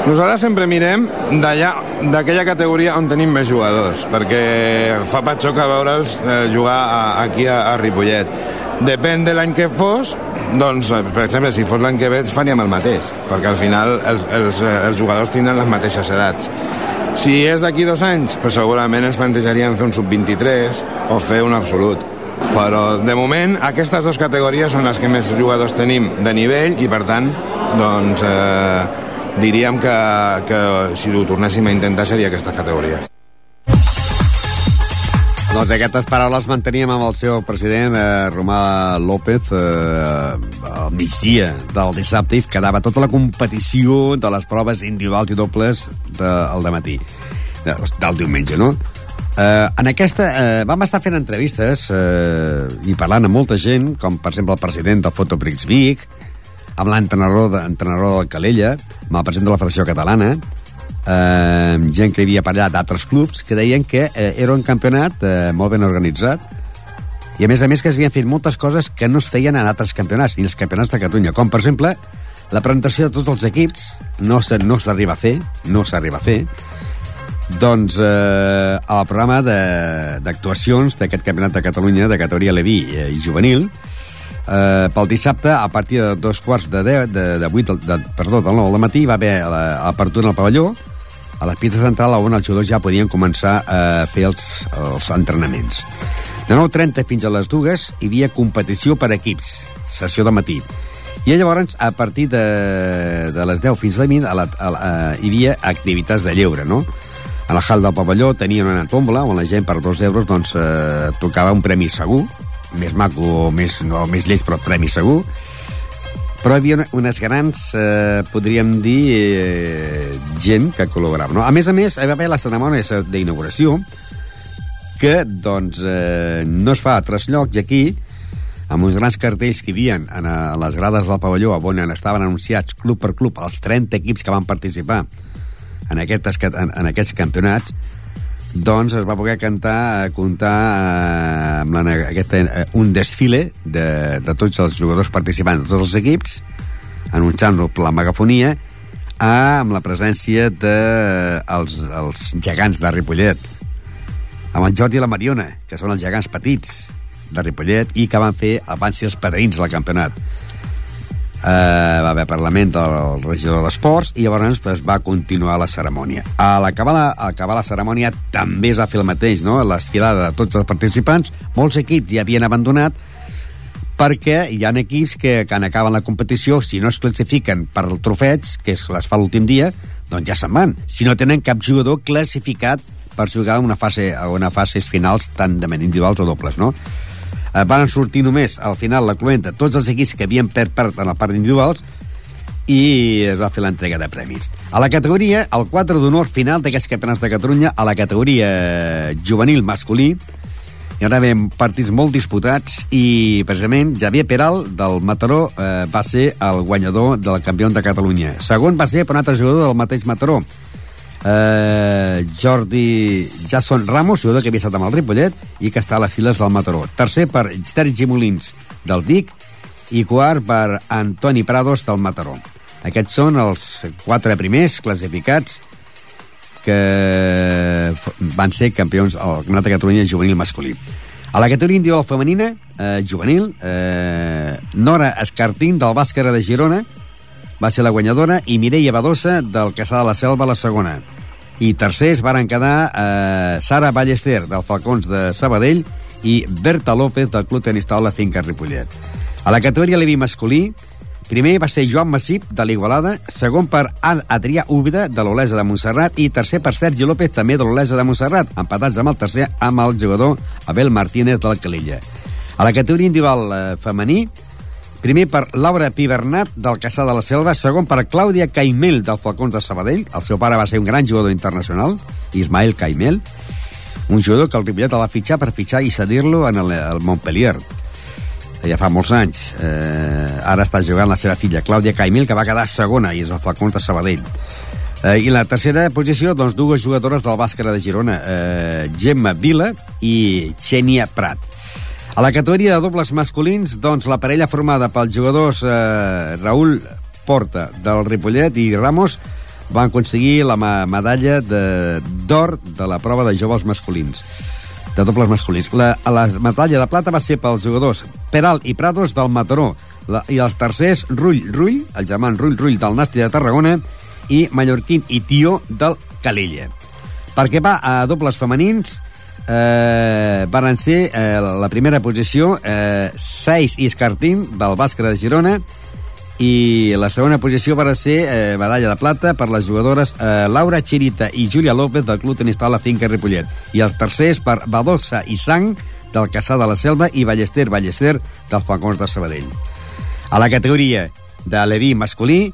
Nosaltres sempre mirem d'allà, d'aquella categoria on tenim més jugadors, perquè fa patxoc a veure'ls eh, jugar a, aquí a, a Ripollet. Depèn de l'any que fos, doncs, eh, per exemple, si fos l'any que ve, faríem el mateix, perquè al final els, els, eh, els jugadors tindran les mateixes edats. Si és d'aquí dos anys, doncs segurament ens plantejaríem fer un sub-23 o fer un absolut. Però, de moment, aquestes dues categories són les que més jugadors tenim de nivell i, per tant, doncs, eh, diríem que, que si ho tornéssim a intentar seria aquestes categories. Doncs aquestes paraules manteníem amb el seu president, eh, Romà López, eh, al migdia del dissabte, i quedava tota la competició de les proves individuals i dobles del de matí, de, del diumenge, no? Eh, en aquesta eh, vam estar fent entrevistes eh, i parlant amb molta gent, com per exemple el president del Fotoprix Vic, amb l'entrenador de, entrenador del Calella, amb el president de la Federació Catalana, eh, gent que havia allà d'altres clubs, que deien que eh, era un campionat eh, molt ben organitzat. I a més a més que es havien fet moltes coses que no es feien en altres campionats, ni els campionats de Catalunya, com per exemple la presentació de tots els equips no se- no s'arriba a fer, no s'arriba a fer, doncs eh, el programa d'actuacions d'aquest campionat de Catalunya de categoria Leví eh, i juvenil eh, pel dissabte a partir de dos quarts de, 10, de, de 8 de, perdó, del 9 del matí va haver la- l'apertura al pavelló. A la pista central on els jugadors ja podien començar a fer els, els entrenaments. De 9.30 fins a les dues hi havia competició per equips sessió de matí. I llavors, a partir de, de les 10 fins a les 20, a la, a la, a, hi havia activitats de lleure, no? A la hall del pavelló tenien una tombola on la gent per dos euros doncs, eh, tocava un premi segur, més maco, més, no, més lleig, però premi segur. Però hi havia unes grans, eh, podríem dir, eh, gent que col·laborava. No? A més a més, hi va haver la cerimònia d'inauguració, que doncs, eh, no es fa a altres llocs, i aquí, amb uns grans cartells que hi havia en, a les grades del pavelló, on estaven anunciats club per club els 30 equips que van participar en aquests, en, en aquests campionats, doncs es va poder cantar, eh, comptar eh, amb la, aquesta, eh, un desfile de, de tots els jugadors participants de tots els equips, anunciant-lo per la megafonia, ah, amb la presència de eh, els, els gegants de Ripollet, amb el Jordi i la Mariona, que són els gegants petits de Ripollet i que van fer, van ser els padrins del campionat. Uh, va haver Parlament del regidor d'Esports i llavors pues, va continuar la cerimònia. A l'acabar la, a acabar la cerimònia també es va fer el mateix, no? l'estirada de tots els participants. Molts equips ja havien abandonat perquè hi ha equips que, quan acaben la competició, si no es classifiquen per el trofeig, que es les fa l'últim dia, doncs ja se'n van. Si no tenen cap jugador classificat per jugar una fase, a una fases finals tant de individuals o dobles, no? Eh, van sortir només, al final, la cluenta, tots els equips que havien perd part en la part individuals i es va fer l'entrega de premis. A la categoria, el 4 d'honor final d'aquests campionats de Catalunya, a la categoria juvenil masculí, hi haurà partits molt disputats i, precisament, Javier Peral, del Mataró, eh, va ser el guanyador del campió de Catalunya. Segon va ser per un altre jugador del mateix Mataró, eh, Jordi Jason Ramos, jugador que havia estat amb el Ripollet i que està a les files del Mataró. Tercer per Sergi Molins, del Vic, i quart per Antoni Prados, del Mataró. Aquests són els quatre primers classificats que van ser campions al Campionat de Catalunya juvenil masculí. A la categoria individual femenina, eh, juvenil, eh, Nora Escartín, del Bàscara de Girona, va ser la guanyadora, i Mireia Badosa, del Caçà de la Selva, la segona. I tercers varen quedar eh, Sara Ballester, del Falcons de Sabadell, i Berta López, del Club Tenis Taula Finca Ripollet. A la categoria Levi masculí, primer va ser Joan Massip, de l'Igualada, segon per Ad Adrià Úbeda, de l'Olesa de Montserrat, i tercer per Sergi López, també de l'Olesa de Montserrat, empatats amb el tercer amb el jugador Abel Martínez del Calella. A la categoria individual eh, femení, Primer per Laura Pibernat, del Caçà de la Selva. Segon per Clàudia Caimel, del Falcons de Sabadell. El seu pare va ser un gran jugador internacional, Ismael Caimel. Un jugador que el Ripollet el va fitxar per fitxar i cedir-lo en el, el Montpellier. Ja fa molts anys. Eh, ara està jugant la seva filla, Clàudia Caimel, que va quedar segona, i és el Falcons de Sabadell. Eh, I la tercera posició, doncs, dues jugadores del Bàscara de Girona, eh, Gemma Vila i Xènia Prat. A la categoria de dobles masculins, doncs, la parella formada pels jugadors eh, Raül Porta, del Ripollet, i Ramos, van aconseguir la medalla d'or de, de la prova de joves masculins de dobles masculins. La, la medalla de plata va ser pels jugadors Peral i Prados del Mataró la, i els tercers Rull Rull, el germà Rull Rull del Nàstia de Tarragona i Mallorquín i Tio del Calella. Perquè va a dobles femenins eh, van ser eh, la primera posició eh, Seis i Escartín del Bàscara de Girona i la segona posició va ser eh, medalla de plata per les jugadores eh, Laura Chirita i Júlia López del Club Tenis Taula Finca Ripollet i els tercers per Badolsa i Sang del Caçà de la Selva i Ballester Ballester dels Falcons de Sabadell. A la categoria de Leví masculí,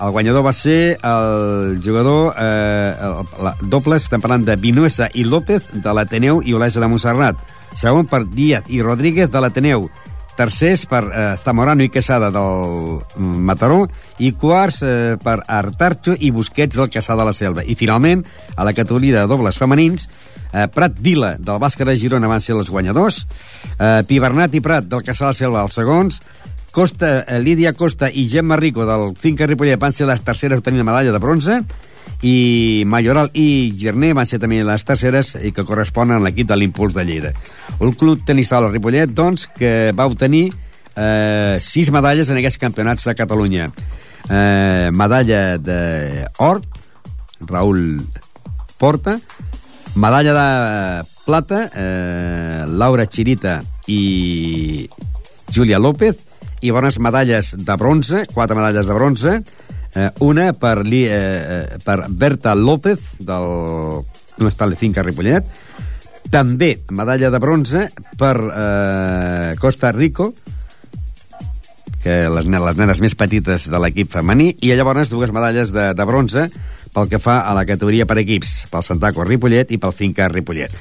el guanyador va ser el jugador eh, el, la, dobles, estem parlant de Vinuesa i López, de l'Ateneu i Olesa de Montserrat. Segon per Díaz i Rodríguez, de l'Ateneu. Tercers per eh, Zamorano i Quesada del mm, Mataró. I quarts eh, per Artarcho i Busquets del Caçà de la Selva. I finalment, a la categoria de dobles femenins, eh, Prat Vila del Bàscara de Girona van ser els guanyadors. Eh, Pibernat i Prat del Caçà de la Selva els segons. Costa, eh, Lídia Costa i Gemma Rico del Finca Ripollet van ser les terceres a tenir la medalla de bronze i Mayoral i Gerné van ser també les terceres i que corresponen a l'equip de l'Impuls de Lleida. Un club tenis taula Ripollet, doncs, que va obtenir eh, sis medalles en aquests campionats de Catalunya. Eh, medalla d'or, Raül Porta, medalla de plata, eh, Laura Chirita i Júlia López, i bones medalles de bronze, quatre medalles de bronze, eh, una per, li, eh, eh, per Berta López, del Nostal de Finca Ripollet, també medalla de bronze per eh, Costa Rico, que les, les nenes més petites de l'equip femení, i llavors dues medalles de, de bronze pel que fa a la categoria per equips, pel Santaco Ripollet i pel Finca Ripollet.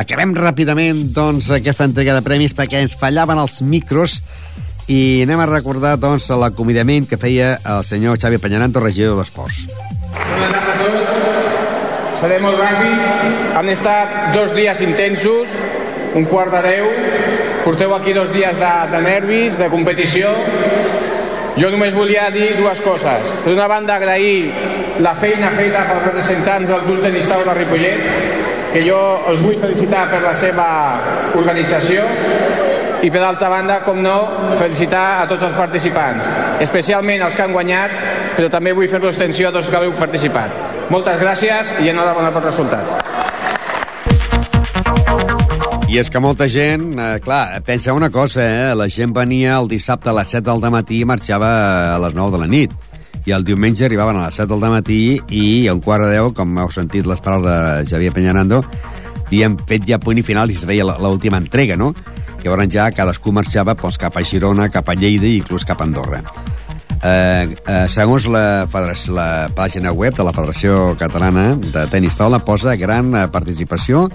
Acabem ràpidament, doncs, aquesta entrega de premis perquè ens fallaven els micros i anem a recordar, doncs, l'acomiadament que feia el senyor Xavi Peñananto, regidor d'Esports. Seré molt ràpid. Han estat dos dies intensos, un quart de deu. Porteu aquí dos dies de, de nervis, de competició. Jo només volia dir dues coses. Per una banda, agrair la feina feta pels representants del Club Tenis Taula Ripollet, que jo els vull felicitar per la seva organització i per altra banda, com no, felicitar a tots els participants, especialment els que han guanyat, però també vull fer l'extensió a tots que heu participat. Moltes gràcies i enhorabona pels resultats. I és que molta gent, eh, clar, pensa una cosa, eh? la gent venia el dissabte a les 7 del matí i marxava a les 9 de la nit. I el diumenge arribaven a les 7 del matí i a un quart de 10, com heu sentit les paraules de Javier Peñanando, havíem fet ja punt i final i es veia l'última entrega, no? Llavors ja cadascú marxava doncs, cap a Girona, cap a Lleida i inclús cap a Andorra. Eh, eh, segons la, la pàgina web de la Federació Catalana de Tenis Taula posa gran eh, participació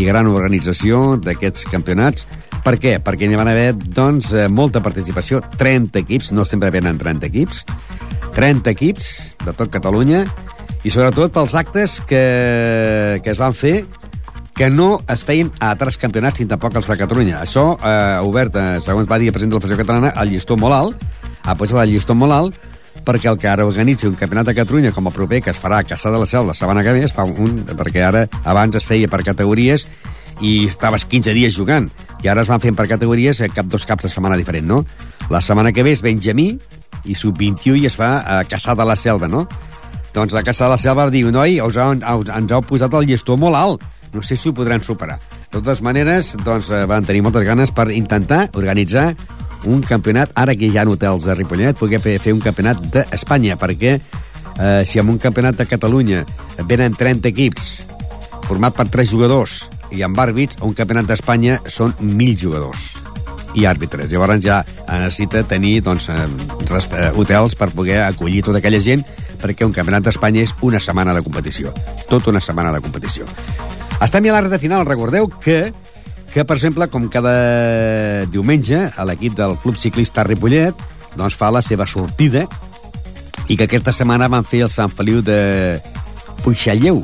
i gran organització d'aquests campionats. Per què? Perquè n'hi van haver doncs, eh, molta participació, 30 equips, no sempre venen 30 equips, 30 equips de tot Catalunya i sobretot pels actes que, que es van fer que no es feien a altres campionats ni tampoc els de Catalunya. Això eh, ha obert, eh, segons va dir el president de la Federació Catalana, el llistó molt alt, ha posat el llistó molt alt, perquè el que ara organitzi un campionat de Catalunya com el proper, que es farà a Caçà de la Selva la setmana que ve, es fa un, perquè ara abans es feia per categories i estaves 15 dies jugant, i ara es van fent per categories eh, cap dos caps de setmana diferent, no? La setmana que ve és Benjamí i sub-21 i es fa a Caçà de la Selva, no? Doncs la Caçà de la Selva diu, noi, us heu, us, ens heu posat el llistó molt alt, no sé si ho podran superar. De totes maneres, doncs, eh, van tenir moltes ganes per intentar organitzar un campionat, ara que hi ha hotels de Ripollet, poder fer un campionat d'Espanya, perquè eh, si en un campionat de Catalunya venen 30 equips format per 3 jugadors i amb àrbits, un campionat d'Espanya són 1.000 jugadors i àrbitres. Llavors ja necessita tenir doncs, eh, hotels per poder acollir tota aquella gent perquè un campionat d'Espanya és una setmana de competició. Tota una setmana de competició. Estem ja a l'ara de final. Recordeu que, que, per exemple, com cada diumenge, l'equip del Club Ciclista Ripollet doncs, fa la seva sortida i que aquesta setmana van fer el Sant Feliu de Puixalleu,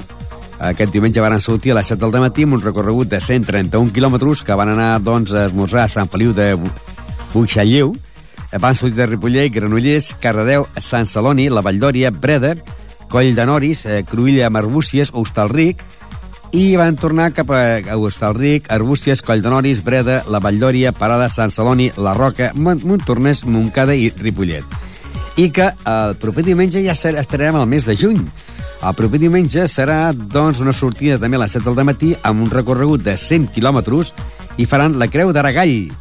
aquest diumenge van sortir a les 7 del matí amb un recorregut de 131 quilòmetres que van anar doncs, a esmorzar a Sant Feliu de Buixalleu. Van sortir de Ripollet, Granollers, Cardedeu, Sant Celoni, la Valldòria, Breda, Coll de Noris, eh, Cruïlla, Arbúcies, Hostalric, i van tornar cap a Hostalric, Arbúcies, Coll de Noris, Breda, la Valldòria, Parada, Sant Celoni, La Roca, Montornès, Montcada i Ripollet. I que el proper diumenge ja estarem al mes de juny. El proper diumenge serà doncs, una sortida també a les 7 del matí amb un recorregut de 100 quilòmetres i faran la Creu d'Aragall.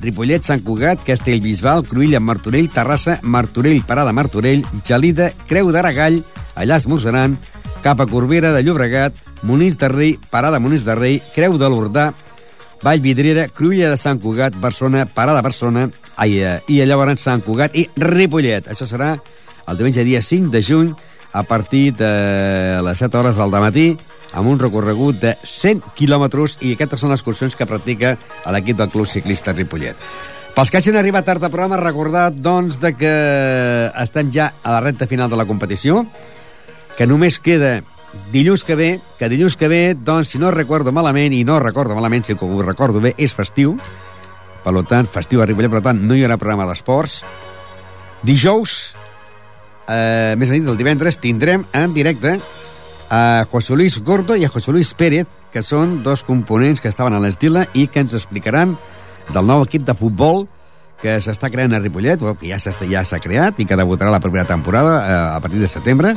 Ripollet, Sant Cugat, Castellbisbal, Cruïlla, Martorell, Terrassa, Martorell, Parada, Martorell, Gelida, Creu d'Aragall, allà esmorzaran, cap a Corbera de Llobregat, Monís de Rei, Parada Monís de Rei, Creu de l'Ordà, Vallvidrera, Cruïlla de Sant Cugat, Barcelona, Parada Barcelona, ai, eh, i llavors Sant Cugat i Ripollet. Això serà el diumenge dia 5 de juny a partir de les 7 hores del matí amb un recorregut de 100 quilòmetres i aquestes són les excursions que practica l'equip del Club Ciclista Ripollet. Pels que hagin arribat tard al programa, recordar doncs, de que estem ja a la recta final de la competició, que només queda dilluns que ve, que dilluns que ve, doncs, si no recordo malament, i no recordo malament, si ho recordo bé, és festiu, per tant, festiu a Ripollet, per tant, no hi haurà programa d'esports. Dijous, eh, més ben dit, el divendres, tindrem en directe a José Luis Gordo i a José Luis Pérez, que són dos components que estaven a l'Estila i que ens explicaran del nou equip de futbol que s'està creant a Ripollet, o que ja s'ha ja creat i que debutarà la primera temporada eh, a partir de setembre,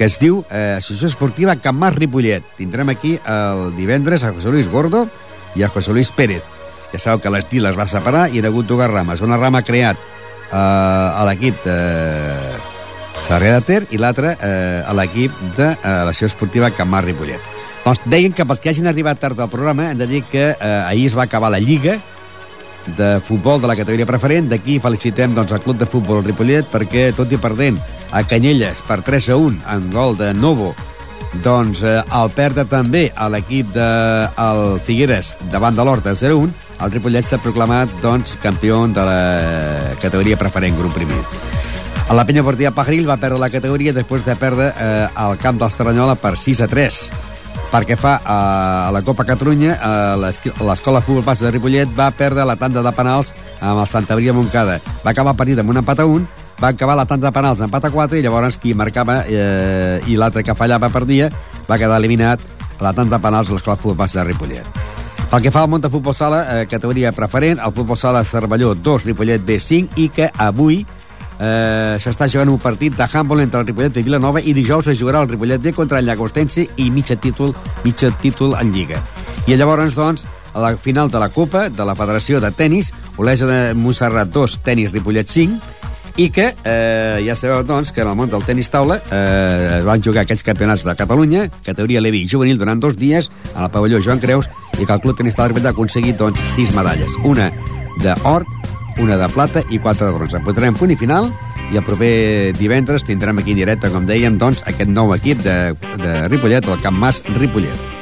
que es diu eh, Associació Esportiva Camp Mas Ripollet. Tindrem aquí el divendres a José Luis Gordo i a José Luis Pérez. Ja sabeu que l'Estil es va separar i hi ha hagut dues rames. Una rama creat eh, a l'equip de Sarrià de Ter i l'altre eh, a l'equip de eh, l'Associació Esportiva Camp Mas Ripollet. Doncs deien que pels que hagin arribat tard al programa hem de dir que eh, ahir es va acabar la Lliga de futbol de la categoria preferent. D'aquí felicitem doncs, el Club de Futbol Ripollet perquè, tot i perdent a Canyelles per 3 a 1 en gol de Novo, doncs eh, el perdre també a l'equip de el Figueres davant de l'Horta 0-1, el Ripollet s'ha proclamat doncs, campió de la categoria preferent, grup primer. A la penya portiva Pajaril va perdre la categoria després de perdre eh, al camp dels per 6 a 3 perquè fa a la Copa Catalunya l'Escola Futbol Base de Ripollet va perdre la tanda de penals amb el Santa Maria Montcada. Va acabar el partit amb un empat a un, va acabar la tanda de penals empat a 4 i llavors qui marcava eh, i l'altre que fallava perdia va quedar eliminat a la tanda de penals l'Escola Futbol Base de Ripollet. Pel que fa al de futbol sala, eh, categoria preferent, el futbol sala Cervelló 2, Ripollet B5 i que avui eh, s'està jugant un partit de handball entre el Ripollet i Vilanova i dijous es jugarà el Ripollet B contra el Llagostense i mitja títol, mitja títol en Lliga. I llavors, doncs, a la final de la Copa de la Federació de Tenis, Olesa de Montserrat 2, tenis Ripollet 5, i que eh, ja sabeu doncs, que en el món del tenis taula eh, van jugar aquests campionats de Catalunya, categoria Levi juvenil durant dos dies a la pavelló Joan Creus i que el Club Tenis Taula ha aconseguit doncs, sis medalles, una d'or, una de plata i quatre de bronze. Posarem punt i final i el proper divendres tindrem aquí en directe, com dèiem, doncs, aquest nou equip de, de Ripollet, el Camp Mas Ripollet.